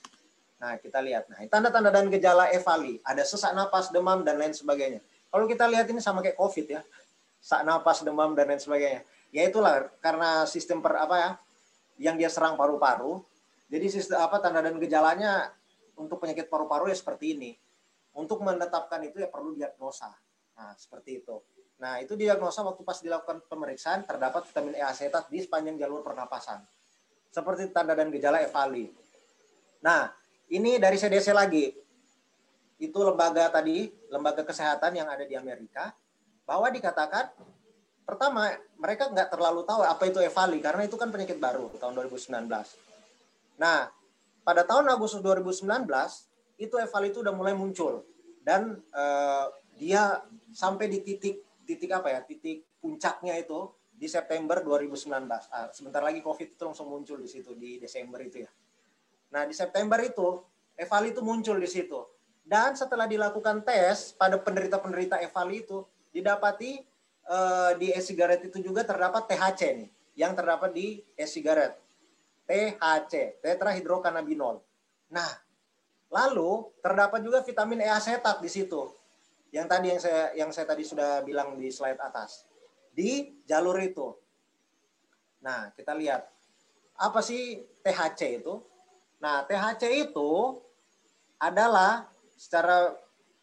Nah, kita lihat. Nah, tanda-tanda dan gejala evali, ada sesak napas, demam dan lain sebagainya. Kalau kita lihat ini sama kayak COVID ya sak napas, demam dan lain sebagainya. Ya itulah karena sistem per apa ya yang dia serang paru-paru. Jadi sistem apa tanda dan gejalanya untuk penyakit paru-paru ya seperti ini. Untuk menetapkan itu ya perlu diagnosa. Nah, seperti itu. Nah, itu diagnosa waktu pas dilakukan pemeriksaan terdapat vitamin E asetat di sepanjang jalur pernapasan. Seperti tanda dan gejala evali. Nah, ini dari CDC lagi. Itu lembaga tadi, lembaga kesehatan yang ada di Amerika bahwa dikatakan pertama mereka nggak terlalu tahu apa itu Evali karena itu kan penyakit baru tahun 2019. Nah, pada tahun Agustus 2019 itu Evali itu udah mulai muncul dan uh, dia sampai di titik titik apa ya titik puncaknya itu di September 2019. Ah, sebentar lagi COVID itu langsung muncul di situ di Desember itu ya. Nah di September itu Evali itu muncul di situ dan setelah dilakukan tes pada penderita-penderita Evali itu didapati uh, di e-sigaret itu juga terdapat THC nih, yang terdapat di e-sigaret. THC, tetrahidrokannabinol. Nah, lalu terdapat juga vitamin E asetat di situ. Yang tadi yang saya yang saya tadi sudah bilang di slide atas. Di jalur itu. Nah, kita lihat apa sih THC itu? Nah, THC itu adalah secara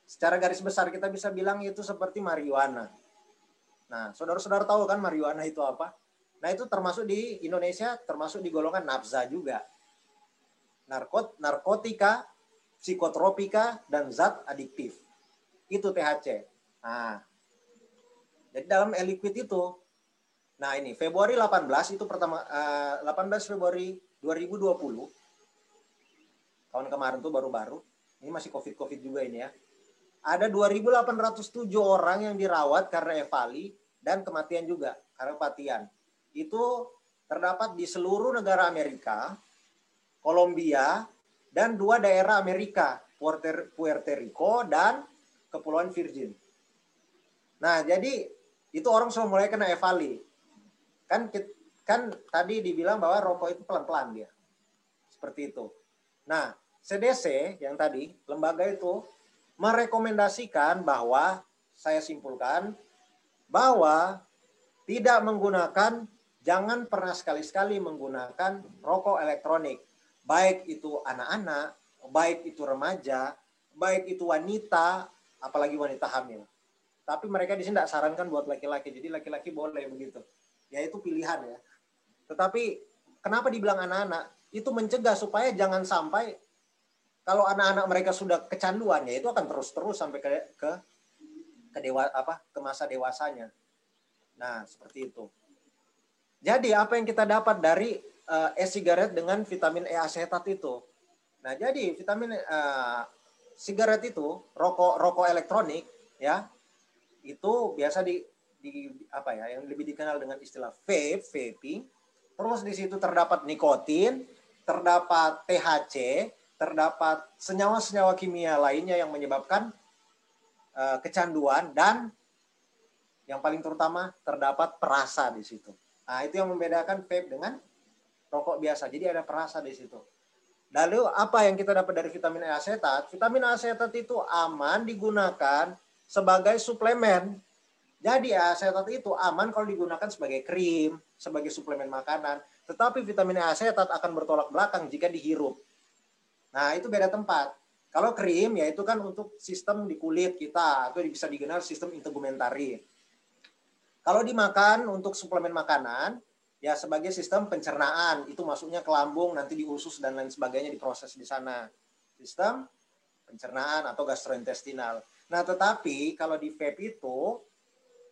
secara garis besar kita bisa bilang itu seperti marijuana. Nah, saudara-saudara tahu kan marijuana itu apa? Nah, itu termasuk di Indonesia, termasuk di golongan nafza juga. Narkot, narkotika, psikotropika, dan zat adiktif. Itu THC. Nah, jadi dalam e-liquid itu, nah ini Februari 18 itu pertama, uh, eh, 18 Februari 2020, tahun kemarin tuh baru-baru, ini masih COVID-COVID juga ini ya ada 2.807 orang yang dirawat karena evali dan kematian juga karena kematian. Itu terdapat di seluruh negara Amerika, Kolombia, dan dua daerah Amerika, Puerto Rico dan Kepulauan Virgin. Nah, jadi itu orang sudah mulai kena evali. Kan kan tadi dibilang bahwa rokok itu pelan-pelan dia. Seperti itu. Nah, CDC yang tadi, lembaga itu merekomendasikan bahwa saya simpulkan bahwa tidak menggunakan jangan pernah sekali-sekali menggunakan rokok elektronik baik itu anak-anak baik itu remaja baik itu wanita apalagi wanita hamil tapi mereka di sini tidak sarankan buat laki-laki jadi laki-laki boleh begitu ya itu pilihan ya tetapi kenapa dibilang anak-anak itu mencegah supaya jangan sampai kalau anak-anak mereka sudah kecanduan ya itu akan terus-terus sampai ke ke ke dewa apa ke masa dewasanya. Nah, seperti itu. Jadi apa yang kita dapat dari uh, e-sigaret dengan vitamin E asetat itu? Nah, jadi vitamin uh, sigaret itu, rokok rokok elektronik ya, itu biasa di di apa ya yang lebih dikenal dengan istilah vape, vaping. Terus di situ terdapat nikotin, terdapat THC, terdapat senyawa-senyawa kimia lainnya yang menyebabkan uh, kecanduan dan yang paling terutama terdapat perasa di situ. Nah, itu yang membedakan vape dengan rokok biasa. Jadi ada perasa di situ. Lalu apa yang kita dapat dari vitamin A asetat? Vitamin A asetat itu aman digunakan sebagai suplemen. Jadi asetat itu aman kalau digunakan sebagai krim, sebagai suplemen makanan. Tetapi vitamin A asetat akan bertolak belakang jika dihirup. Nah, itu beda tempat. Kalau krim ya itu kan untuk sistem di kulit kita atau bisa dikenal sistem integumentari. Kalau dimakan untuk suplemen makanan ya sebagai sistem pencernaan itu masuknya ke lambung nanti di usus dan lain sebagainya diproses di sana. Sistem pencernaan atau gastrointestinal. Nah, tetapi kalau di vape itu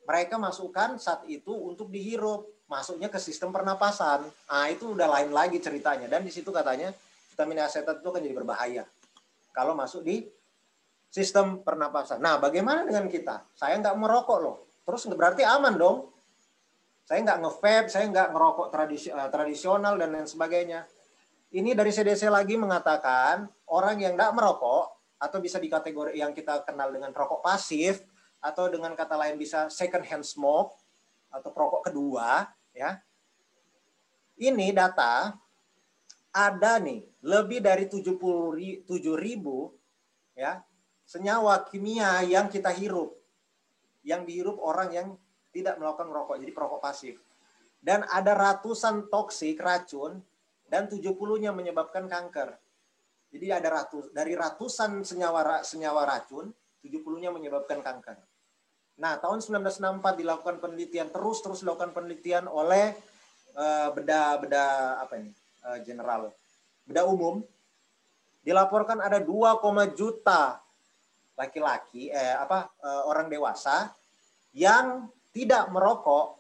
mereka masukkan saat itu untuk dihirup, masuknya ke sistem pernapasan. Nah, itu udah lain lagi ceritanya dan di situ katanya vitamin asetat itu kan jadi berbahaya kalau masuk di sistem pernapasan. Nah, bagaimana dengan kita? Saya nggak merokok loh. Terus berarti aman dong. Saya nggak nge-vape, saya nggak ngerokok tradisi, uh, tradisional dan lain sebagainya. Ini dari CDC lagi mengatakan orang yang nggak merokok atau bisa dikategori yang kita kenal dengan rokok pasif atau dengan kata lain bisa second hand smoke atau perokok kedua ya. Ini data ada nih lebih dari 77 ribu ya senyawa kimia yang kita hirup yang dihirup orang yang tidak melakukan merokok, jadi perokok pasif. Dan ada ratusan toksik racun dan 70-nya menyebabkan kanker. Jadi ada ratus dari ratusan senyawa senyawa racun, 70-nya menyebabkan kanker. Nah, tahun 1964 dilakukan penelitian terus terus dilakukan penelitian oleh uh, beda beda apa ini? Uh, general beda umum dilaporkan ada 2, juta laki-laki eh apa uh, orang dewasa yang tidak merokok,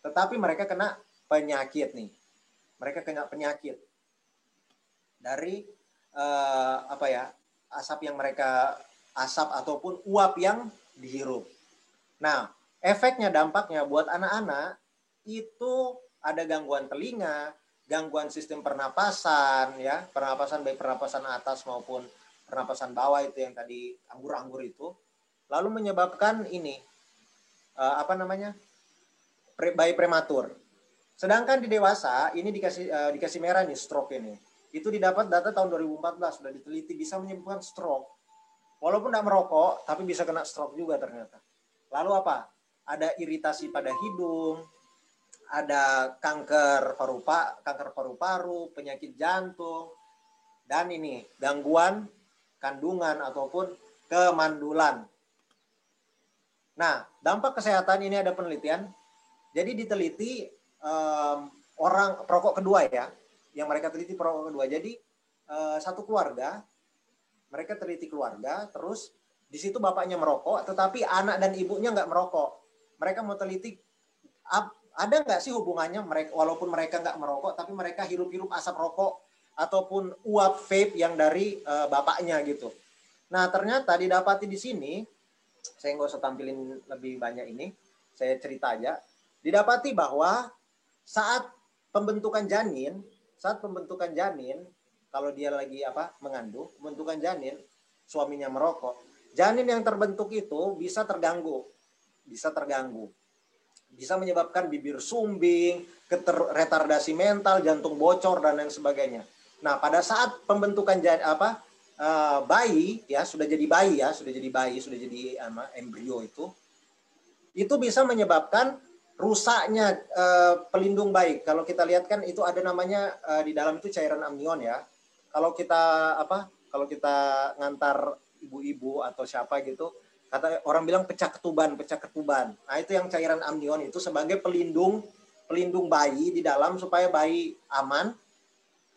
tetapi mereka kena penyakit nih. Mereka kena penyakit dari uh, apa ya asap yang mereka asap ataupun uap yang dihirup. Nah, efeknya dampaknya buat anak-anak itu ada gangguan telinga, gangguan sistem pernapasan ya, pernapasan baik pernapasan atas maupun pernapasan bawah itu yang tadi anggur-anggur itu, lalu menyebabkan ini uh, apa namanya pre, bayi prematur. Sedangkan di dewasa ini dikasih uh, dikasih merah nih stroke ini. Itu didapat data tahun 2014 sudah diteliti bisa menyebabkan stroke. Walaupun tidak merokok, tapi bisa kena stroke juga ternyata. Lalu apa? Ada iritasi pada hidung, ada kanker paru kanker paru-paru, penyakit jantung, dan ini gangguan kandungan ataupun kemandulan. Nah, dampak kesehatan ini ada penelitian. Jadi diteliti um, orang perokok kedua ya, yang mereka teliti perokok kedua. Jadi uh, satu keluarga, mereka teliti keluarga, terus di situ bapaknya merokok, tetapi anak dan ibunya nggak merokok. Mereka mau teliti ada nggak sih hubungannya mereka walaupun mereka nggak merokok, tapi mereka hirup-hirup asap rokok ataupun uap vape yang dari uh, bapaknya gitu. Nah ternyata didapati di sini saya nggak usah tampilin lebih banyak ini, saya cerita aja. Didapati bahwa saat pembentukan janin, saat pembentukan janin, kalau dia lagi apa mengandung, pembentukan janin, suaminya merokok, janin yang terbentuk itu bisa terganggu, bisa terganggu, bisa menyebabkan bibir sumbing, retardasi mental, jantung bocor dan lain sebagainya. Nah, pada saat pembentukan janin apa uh, bayi ya sudah jadi bayi ya sudah jadi bayi sudah jadi ama, embrio itu itu bisa menyebabkan rusaknya uh, pelindung bayi. Kalau kita lihat kan itu ada namanya uh, di dalam itu cairan amnion ya. Kalau kita apa kalau kita ngantar ibu-ibu atau siapa gitu kata orang bilang pecah ketuban pecah ketuban. Nah itu yang cairan amnion itu sebagai pelindung pelindung bayi di dalam supaya bayi aman.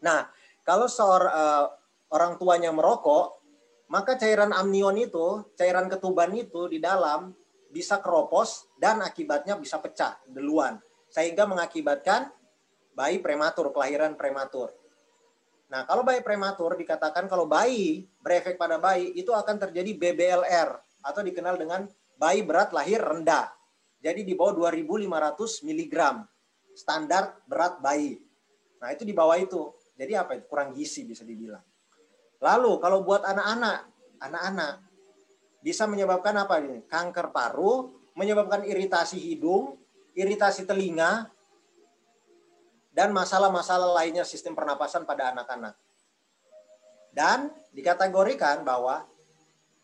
Nah kalau seorang uh, orang tuanya merokok, maka cairan amnion itu, cairan ketuban itu di dalam bisa keropos dan akibatnya bisa pecah duluan. Sehingga mengakibatkan bayi prematur, kelahiran prematur. Nah, kalau bayi prematur dikatakan kalau bayi berefek pada bayi itu akan terjadi BBLR atau dikenal dengan bayi berat lahir rendah. Jadi di bawah 2500 mg standar berat bayi. Nah, itu di bawah itu. Jadi apa? Kurang gizi bisa dibilang. Lalu kalau buat anak-anak, anak-anak bisa menyebabkan apa ini? Kanker paru, menyebabkan iritasi hidung, iritasi telinga, dan masalah-masalah lainnya sistem pernapasan pada anak-anak. Dan dikategorikan bahwa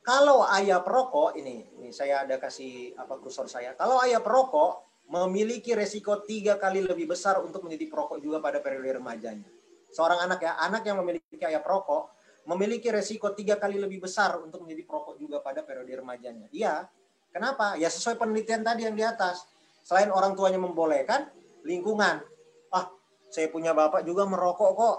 kalau ayah perokok ini, ini saya ada kasih apa kursor saya. Kalau ayah perokok memiliki resiko tiga kali lebih besar untuk menjadi perokok juga pada periode remajanya. Seorang anak ya, anak yang memiliki ayah perokok memiliki resiko tiga kali lebih besar untuk menjadi perokok juga pada periode remajanya. Iya. Kenapa? Ya sesuai penelitian tadi yang di atas. Selain orang tuanya membolehkan, lingkungan. Ah, saya punya bapak juga merokok kok.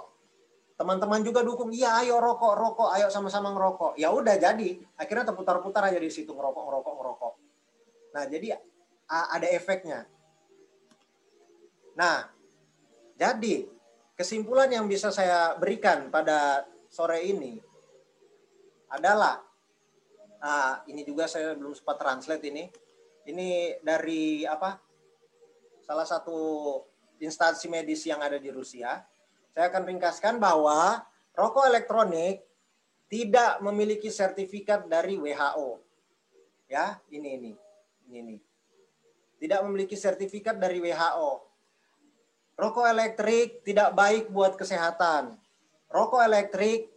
Teman-teman juga dukung. Iya, ayo rokok, rokok, ayo sama-sama ngerokok. Ya udah jadi. Akhirnya terputar-putar aja di situ ngerokok, ngerokok, ngerokok. Nah, jadi ada efeknya. Nah, jadi kesimpulan yang bisa saya berikan pada sore ini adalah nah, ini juga saya belum sempat translate ini. Ini dari apa? salah satu instansi medis yang ada di Rusia. Saya akan ringkaskan bahwa rokok elektronik tidak memiliki sertifikat dari WHO. Ya, ini ini. Ini ini. Tidak memiliki sertifikat dari WHO. Rokok elektrik tidak baik buat kesehatan. Rokok elektrik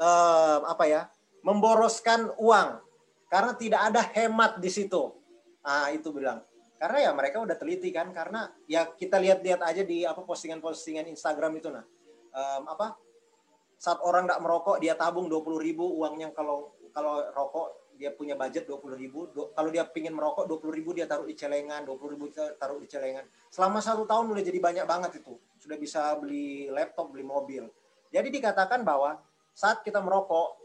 eh, apa ya? Memboroskan uang karena tidak ada hemat di situ. Ah, itu bilang. Karena ya mereka udah teliti kan karena ya kita lihat-lihat aja di apa postingan-postingan Instagram itu nah. Um, apa saat orang tidak merokok dia tabung 20 ribu uangnya kalau kalau rokok dia punya budget 20 ribu kalau dia pingin merokok 20 ribu dia taruh di celengan 20 ribu taruh di celengan selama satu tahun udah jadi banyak banget itu sudah bisa beli laptop beli mobil jadi dikatakan bahwa saat kita merokok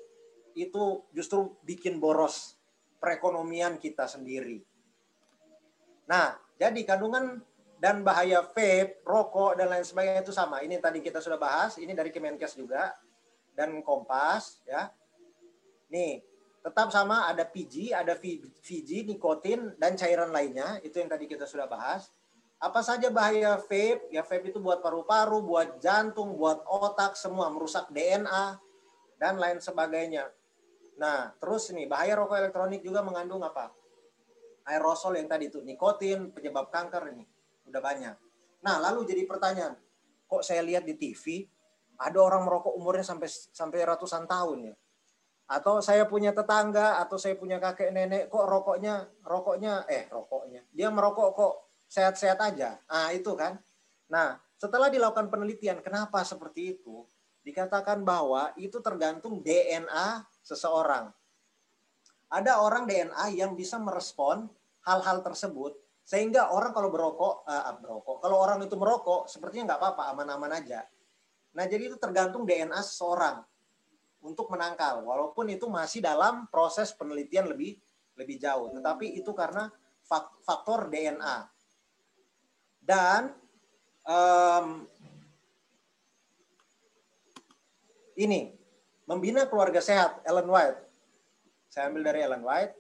itu justru bikin boros perekonomian kita sendiri nah jadi kandungan dan bahaya vape, rokok dan lain sebagainya itu sama. Ini tadi kita sudah bahas, ini dari Kemenkes juga dan Kompas ya. Nih, tetap sama ada PG, ada VG, nikotin dan cairan lainnya, itu yang tadi kita sudah bahas. Apa saja bahaya vape? Ya vape itu buat paru-paru, buat jantung, buat otak, semua merusak DNA dan lain sebagainya. Nah, terus ini bahaya rokok elektronik juga mengandung apa? Aerosol yang tadi itu nikotin, penyebab kanker ini udah banyak. Nah, lalu jadi pertanyaan, kok saya lihat di TV ada orang merokok umurnya sampai sampai ratusan tahun ya? Atau saya punya tetangga atau saya punya kakek nenek kok rokoknya rokoknya eh rokoknya dia merokok kok sehat-sehat aja. Ah, itu kan. Nah, setelah dilakukan penelitian kenapa seperti itu? Dikatakan bahwa itu tergantung DNA seseorang. Ada orang DNA yang bisa merespon hal-hal tersebut sehingga orang kalau berokok, uh, berokok, kalau orang itu merokok, sepertinya nggak apa-apa, aman-aman aja. Nah, jadi itu tergantung DNA seseorang untuk menangkal, walaupun itu masih dalam proses penelitian lebih lebih jauh. Tetapi itu karena faktor DNA. Dan um, ini membina keluarga sehat Ellen White. Saya ambil dari Ellen White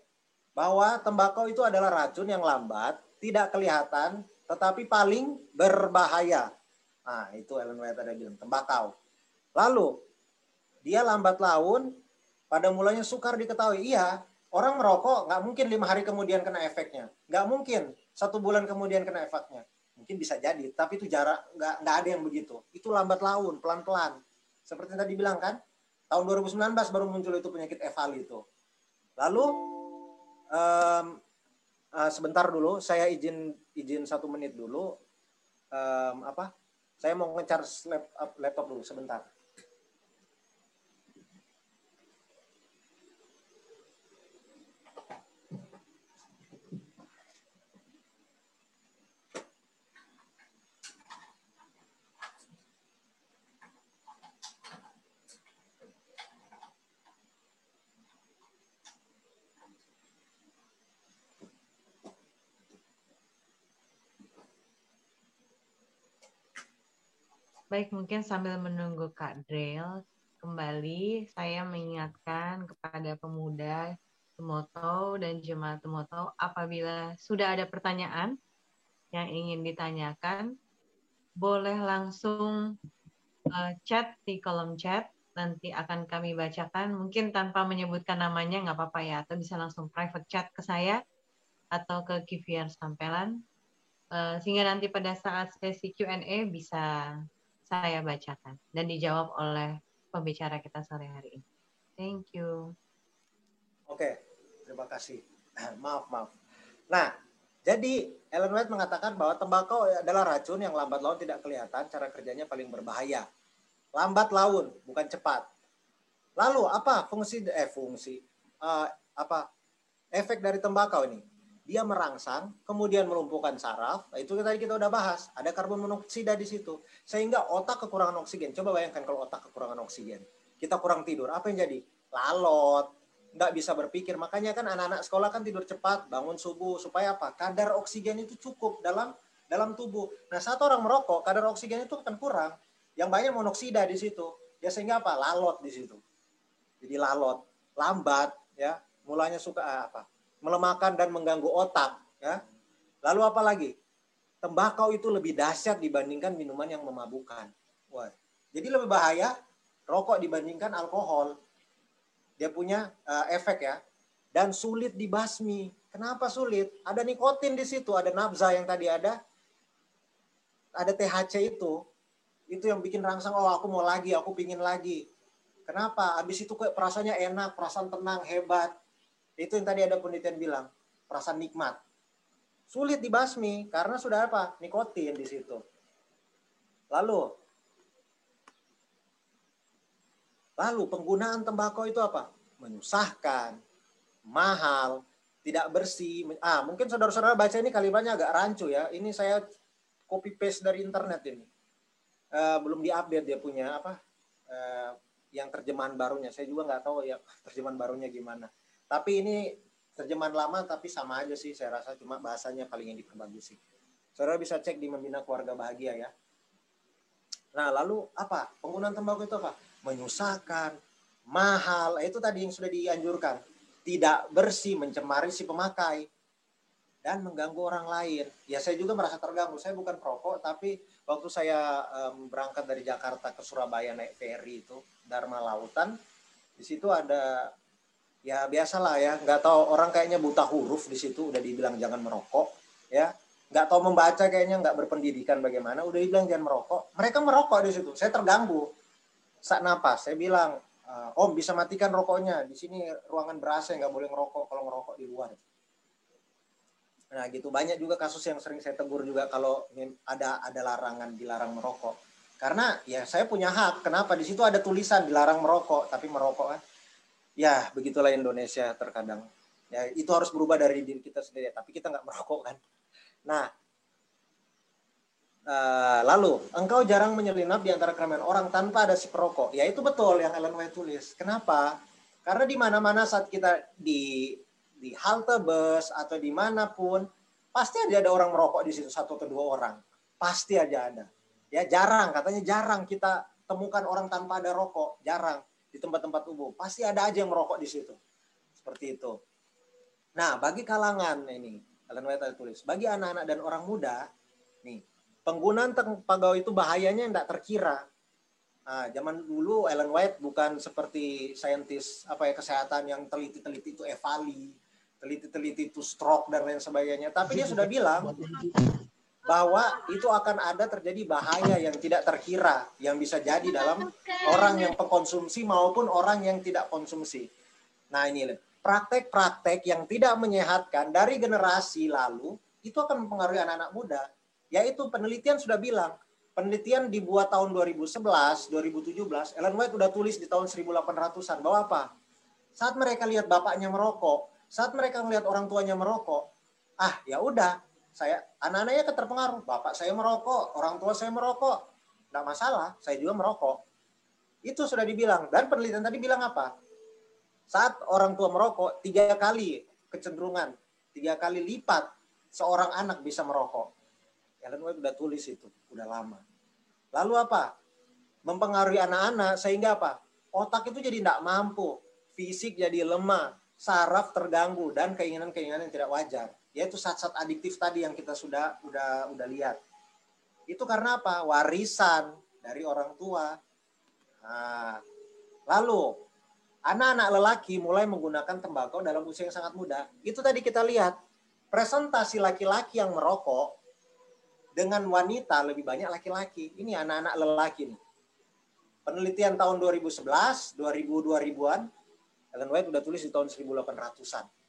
bahwa tembakau itu adalah racun yang lambat tidak kelihatan, tetapi paling berbahaya. Nah, itu Ellen White ada bilang, tembakau. Lalu, dia lambat laun, pada mulanya sukar diketahui. Iya, orang merokok nggak mungkin lima hari kemudian kena efeknya. Nggak mungkin satu bulan kemudian kena efeknya. Mungkin bisa jadi, tapi itu jarak nggak nggak ada yang begitu. Itu lambat laun, pelan-pelan. Seperti yang tadi bilang kan, tahun 2019 baru muncul itu penyakit EVAL itu. Lalu um, uh, sebentar dulu, saya izin izin satu menit dulu. Um, apa? Saya mau ngecar laptop dulu sebentar. Baik, mungkin sambil menunggu Kak Drel kembali, saya mengingatkan kepada pemuda Tumoto dan jemaat Tumoto, apabila sudah ada pertanyaan yang ingin ditanyakan, boleh langsung uh, chat di kolom chat, nanti akan kami bacakan, mungkin tanpa menyebutkan namanya, nggak apa-apa ya, atau bisa langsung private chat ke saya, atau ke Kiviar Sampelan, uh, sehingga nanti pada saat sesi Q&A bisa saya bacakan dan dijawab oleh pembicara kita sore hari ini. Thank you. Oke, terima kasih. Maaf, maaf. Nah, jadi Ellen White mengatakan bahwa tembakau adalah racun yang lambat laun tidak kelihatan, cara kerjanya paling berbahaya. Lambat laun, bukan cepat. Lalu apa fungsi eh fungsi uh, apa efek dari tembakau ini? Dia merangsang, kemudian melumpuhkan saraf. Nah, itu tadi kita udah bahas, ada karbon monoksida di situ. Sehingga otak kekurangan oksigen. Coba bayangkan kalau otak kekurangan oksigen. Kita kurang tidur, apa yang jadi? Lalot, nggak bisa berpikir. Makanya kan anak-anak sekolah kan tidur cepat, bangun subuh supaya apa? Kadar oksigen itu cukup dalam dalam tubuh. Nah, saat orang merokok, kadar oksigen itu akan kurang. Yang banyak monoksida di situ. Ya sehingga apa? Lalot di situ. Jadi lalot, lambat, ya. Mulanya suka ah, apa? Melemahkan dan mengganggu otak ya. Lalu apa lagi? tembakau itu lebih dahsyat dibandingkan minuman yang memabukkan. Wah, jadi lebih bahaya rokok dibandingkan alkohol. Dia punya uh, efek ya dan sulit dibasmi. Kenapa sulit? Ada nikotin di situ, ada nafza yang tadi ada, ada THC itu, itu yang bikin rangsang. Oh, aku mau lagi, aku pingin lagi. Kenapa? Habis itu kayak perasaannya enak, perasaan tenang, hebat. Itu yang tadi ada penelitian bilang, perasaan nikmat sulit dibasmi karena sudah apa? Nikotin di situ. Lalu Lalu penggunaan tembakau itu apa? Menyusahkan, mahal, tidak bersih. Ah, mungkin saudara-saudara baca ini kalimatnya agak rancu ya. Ini saya copy paste dari internet ini. Uh, belum diupdate dia punya apa? Uh, yang terjemahan barunya. Saya juga nggak tahu ya terjemahan barunya gimana. Tapi ini terjemahan lama tapi sama aja sih saya rasa cuma bahasanya paling yang diperbagusi. Saudara bisa cek di Membina Keluarga Bahagia ya. Nah, lalu apa? Penggunaan tembakau itu apa? Menyusahkan, mahal, itu tadi yang sudah dianjurkan. Tidak bersih, mencemari si pemakai dan mengganggu orang lain. Ya saya juga merasa terganggu. Saya bukan perokok, tapi waktu saya um, berangkat dari Jakarta ke Surabaya naik ferry itu Dharma Lautan, di situ ada ya biasalah ya. Nggak tahu orang kayaknya buta huruf di situ. Udah dibilang jangan merokok ya. Nggak tahu membaca kayaknya nggak berpendidikan bagaimana. Udah dibilang jangan merokok. Mereka merokok di situ. Saya terganggu. Saat napas. Saya bilang eh, om bisa matikan rokoknya. Di sini ruangan berasa nggak boleh ngerokok. Kalau ngerokok di luar. Nah gitu. Banyak juga kasus yang sering saya tegur juga kalau ada ada larangan dilarang merokok. Karena ya saya punya hak. Kenapa? Di situ ada tulisan dilarang merokok. Tapi merokok kan ya begitulah Indonesia terkadang. Ya itu harus berubah dari diri kita sendiri tapi kita nggak merokok kan? Nah uh, lalu engkau jarang menyelinap di antara keramaian orang tanpa ada si perokok ya itu betul yang Ellen White tulis. Kenapa? Karena di mana-mana saat kita di di halte bus atau di mana pun pasti aja ada orang merokok di situ satu atau dua orang. Pasti aja ada. Ya jarang katanya jarang kita temukan orang tanpa ada rokok. Jarang di tempat-tempat umum. Pasti ada aja yang merokok di situ. Seperti itu. Nah, bagi kalangan ini, Ellen White tulis, bagi anak-anak dan orang muda, nih, penggunaan tembakau itu bahayanya tidak terkira. Nah, zaman dulu Ellen White bukan seperti saintis apa ya kesehatan yang teliti-teliti itu evali, teliti-teliti itu stroke dan lain sebagainya. Tapi dia sudah bilang bahwa itu akan ada terjadi bahaya yang tidak terkira yang bisa jadi dalam orang yang pengkonsumsi maupun orang yang tidak konsumsi. Nah ini praktek-praktek yang tidak menyehatkan dari generasi lalu itu akan mempengaruhi anak-anak muda. Yaitu penelitian sudah bilang, penelitian dibuat tahun 2011, 2017, Ellen White sudah tulis di tahun 1800-an bahwa apa? Saat mereka lihat bapaknya merokok, saat mereka melihat orang tuanya merokok, ah ya udah saya anak-anaknya terpengaruh bapak saya merokok orang tua saya merokok. Tidak masalah saya juga merokok. Itu sudah dibilang. Dan penelitian tadi bilang apa? Saat orang tua merokok tiga kali kecenderungan tiga kali lipat seorang anak bisa merokok. Ellen White udah tulis itu udah lama. Lalu apa? Mempengaruhi anak-anak sehingga apa? Otak itu jadi tidak mampu fisik jadi lemah saraf terganggu dan keinginan-keinginan yang tidak wajar yaitu zat-zat adiktif tadi yang kita sudah udah udah lihat. Itu karena apa? Warisan dari orang tua. Nah, lalu anak-anak lelaki mulai menggunakan tembakau dalam usia yang sangat muda. Itu tadi kita lihat presentasi laki-laki yang merokok dengan wanita lebih banyak laki-laki. Ini anak-anak lelaki nih. Penelitian tahun 2011, 2000 2000-an, Ellen White udah tulis di tahun 1800-an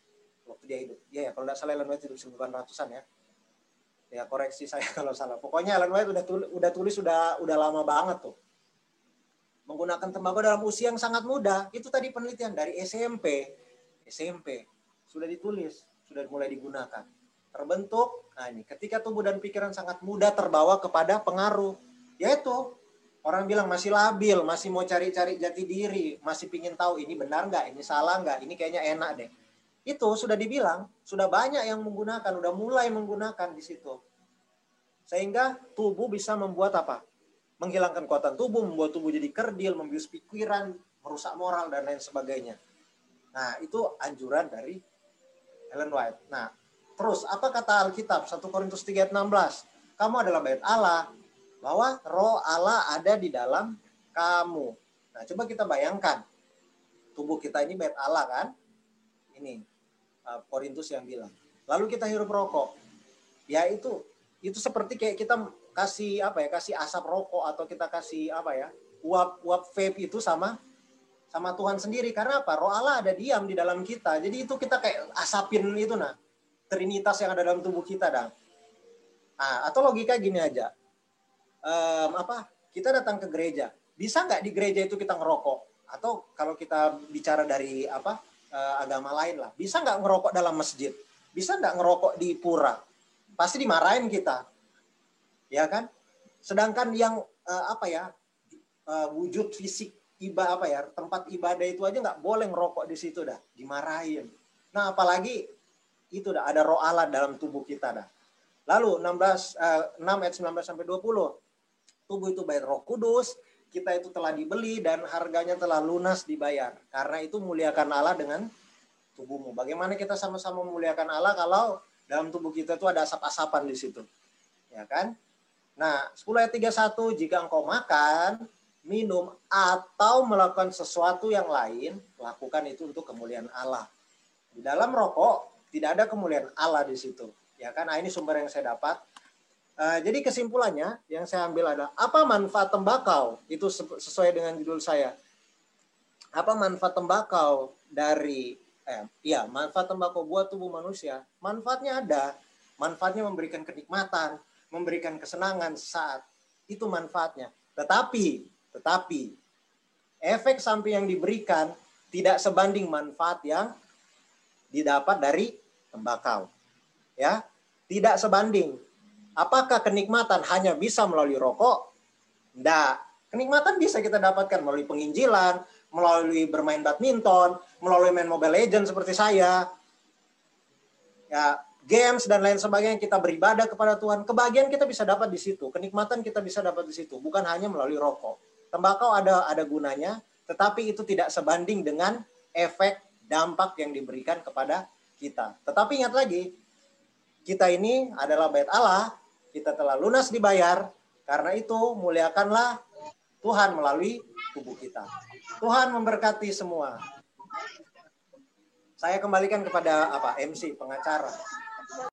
waktu dia hidup. Iya ya, kalau tidak salah Ellen White hidup 1800-an ya. Ya koreksi saya kalau salah. Pokoknya Ellen White udah tulis, udah tulis udah udah lama banget tuh. Menggunakan tembakau dalam usia yang sangat muda. Itu tadi penelitian dari SMP. SMP sudah ditulis, sudah mulai digunakan. Terbentuk, nah ini ketika tubuh dan pikiran sangat mudah terbawa kepada pengaruh, yaitu orang bilang masih labil, masih mau cari-cari jati diri, masih pingin tahu ini benar nggak, ini salah nggak, ini kayaknya enak deh itu sudah dibilang, sudah banyak yang menggunakan, sudah mulai menggunakan di situ. Sehingga tubuh bisa membuat apa? Menghilangkan kekuatan tubuh, membuat tubuh jadi kerdil, membius pikiran, merusak moral, dan lain sebagainya. Nah, itu anjuran dari Ellen White. Nah, terus apa kata Alkitab? 1 Korintus 3 16. kamu adalah bait Allah, bahwa roh Allah ada di dalam kamu. Nah, coba kita bayangkan tubuh kita ini bait Allah kan? Ini Korintus yang bilang. Lalu kita hirup rokok. Ya itu itu seperti kayak kita kasih apa ya? Kasih asap rokok atau kita kasih apa ya? Uap uap vape itu sama sama Tuhan sendiri karena apa? Roh Allah ada diam di dalam kita. Jadi itu kita kayak asapin itu nah. Trinitas yang ada dalam tubuh kita dah. Nah, atau logika gini aja. Um, apa? Kita datang ke gereja. Bisa nggak di gereja itu kita ngerokok? Atau kalau kita bicara dari apa uh, agama lain lah, bisa nggak ngerokok dalam masjid? Bisa nggak ngerokok di pura? Pasti dimarahin kita, ya kan? Sedangkan yang uh, apa ya uh, wujud fisik ibadah apa ya tempat ibadah itu aja nggak boleh ngerokok di situ dah dimarahin nah apalagi itu dah ada roh Allah dalam tubuh kita dah lalu 16 uh, 6 ayat 19 sampai 20 tubuh itu bayar roh kudus kita itu telah dibeli dan harganya telah lunas dibayar karena itu muliakan Allah dengan tubuhmu bagaimana kita sama-sama memuliakan Allah kalau dalam tubuh kita itu ada asap-asapan di situ ya kan nah 10 ayat 31 jika engkau makan minum, atau melakukan sesuatu yang lain, lakukan itu untuk kemuliaan Allah. Di dalam rokok tidak ada kemuliaan Allah di situ. Ya kan? Nah, ini sumber yang saya dapat. Uh, jadi kesimpulannya yang saya ambil adalah apa manfaat tembakau? Itu sesuai dengan judul saya. Apa manfaat tembakau dari eh ya, manfaat tembakau buat tubuh manusia? Manfaatnya ada. Manfaatnya memberikan kenikmatan, memberikan kesenangan saat itu manfaatnya. Tetapi tetapi efek samping yang diberikan tidak sebanding manfaat yang didapat dari tembakau. Ya, tidak sebanding. Apakah kenikmatan hanya bisa melalui rokok? Tidak. Kenikmatan bisa kita dapatkan melalui penginjilan, melalui bermain badminton, melalui main Mobile Legends seperti saya. Ya, games dan lain sebagainya kita beribadah kepada Tuhan. Kebahagiaan kita bisa dapat di situ, kenikmatan kita bisa dapat di situ, bukan hanya melalui rokok. Tembakau ada ada gunanya, tetapi itu tidak sebanding dengan efek dampak yang diberikan kepada kita. Tetapi ingat lagi, kita ini adalah bait Allah, kita telah lunas dibayar, karena itu muliakanlah Tuhan melalui tubuh kita. Tuhan memberkati semua. Saya kembalikan kepada apa MC pengacara.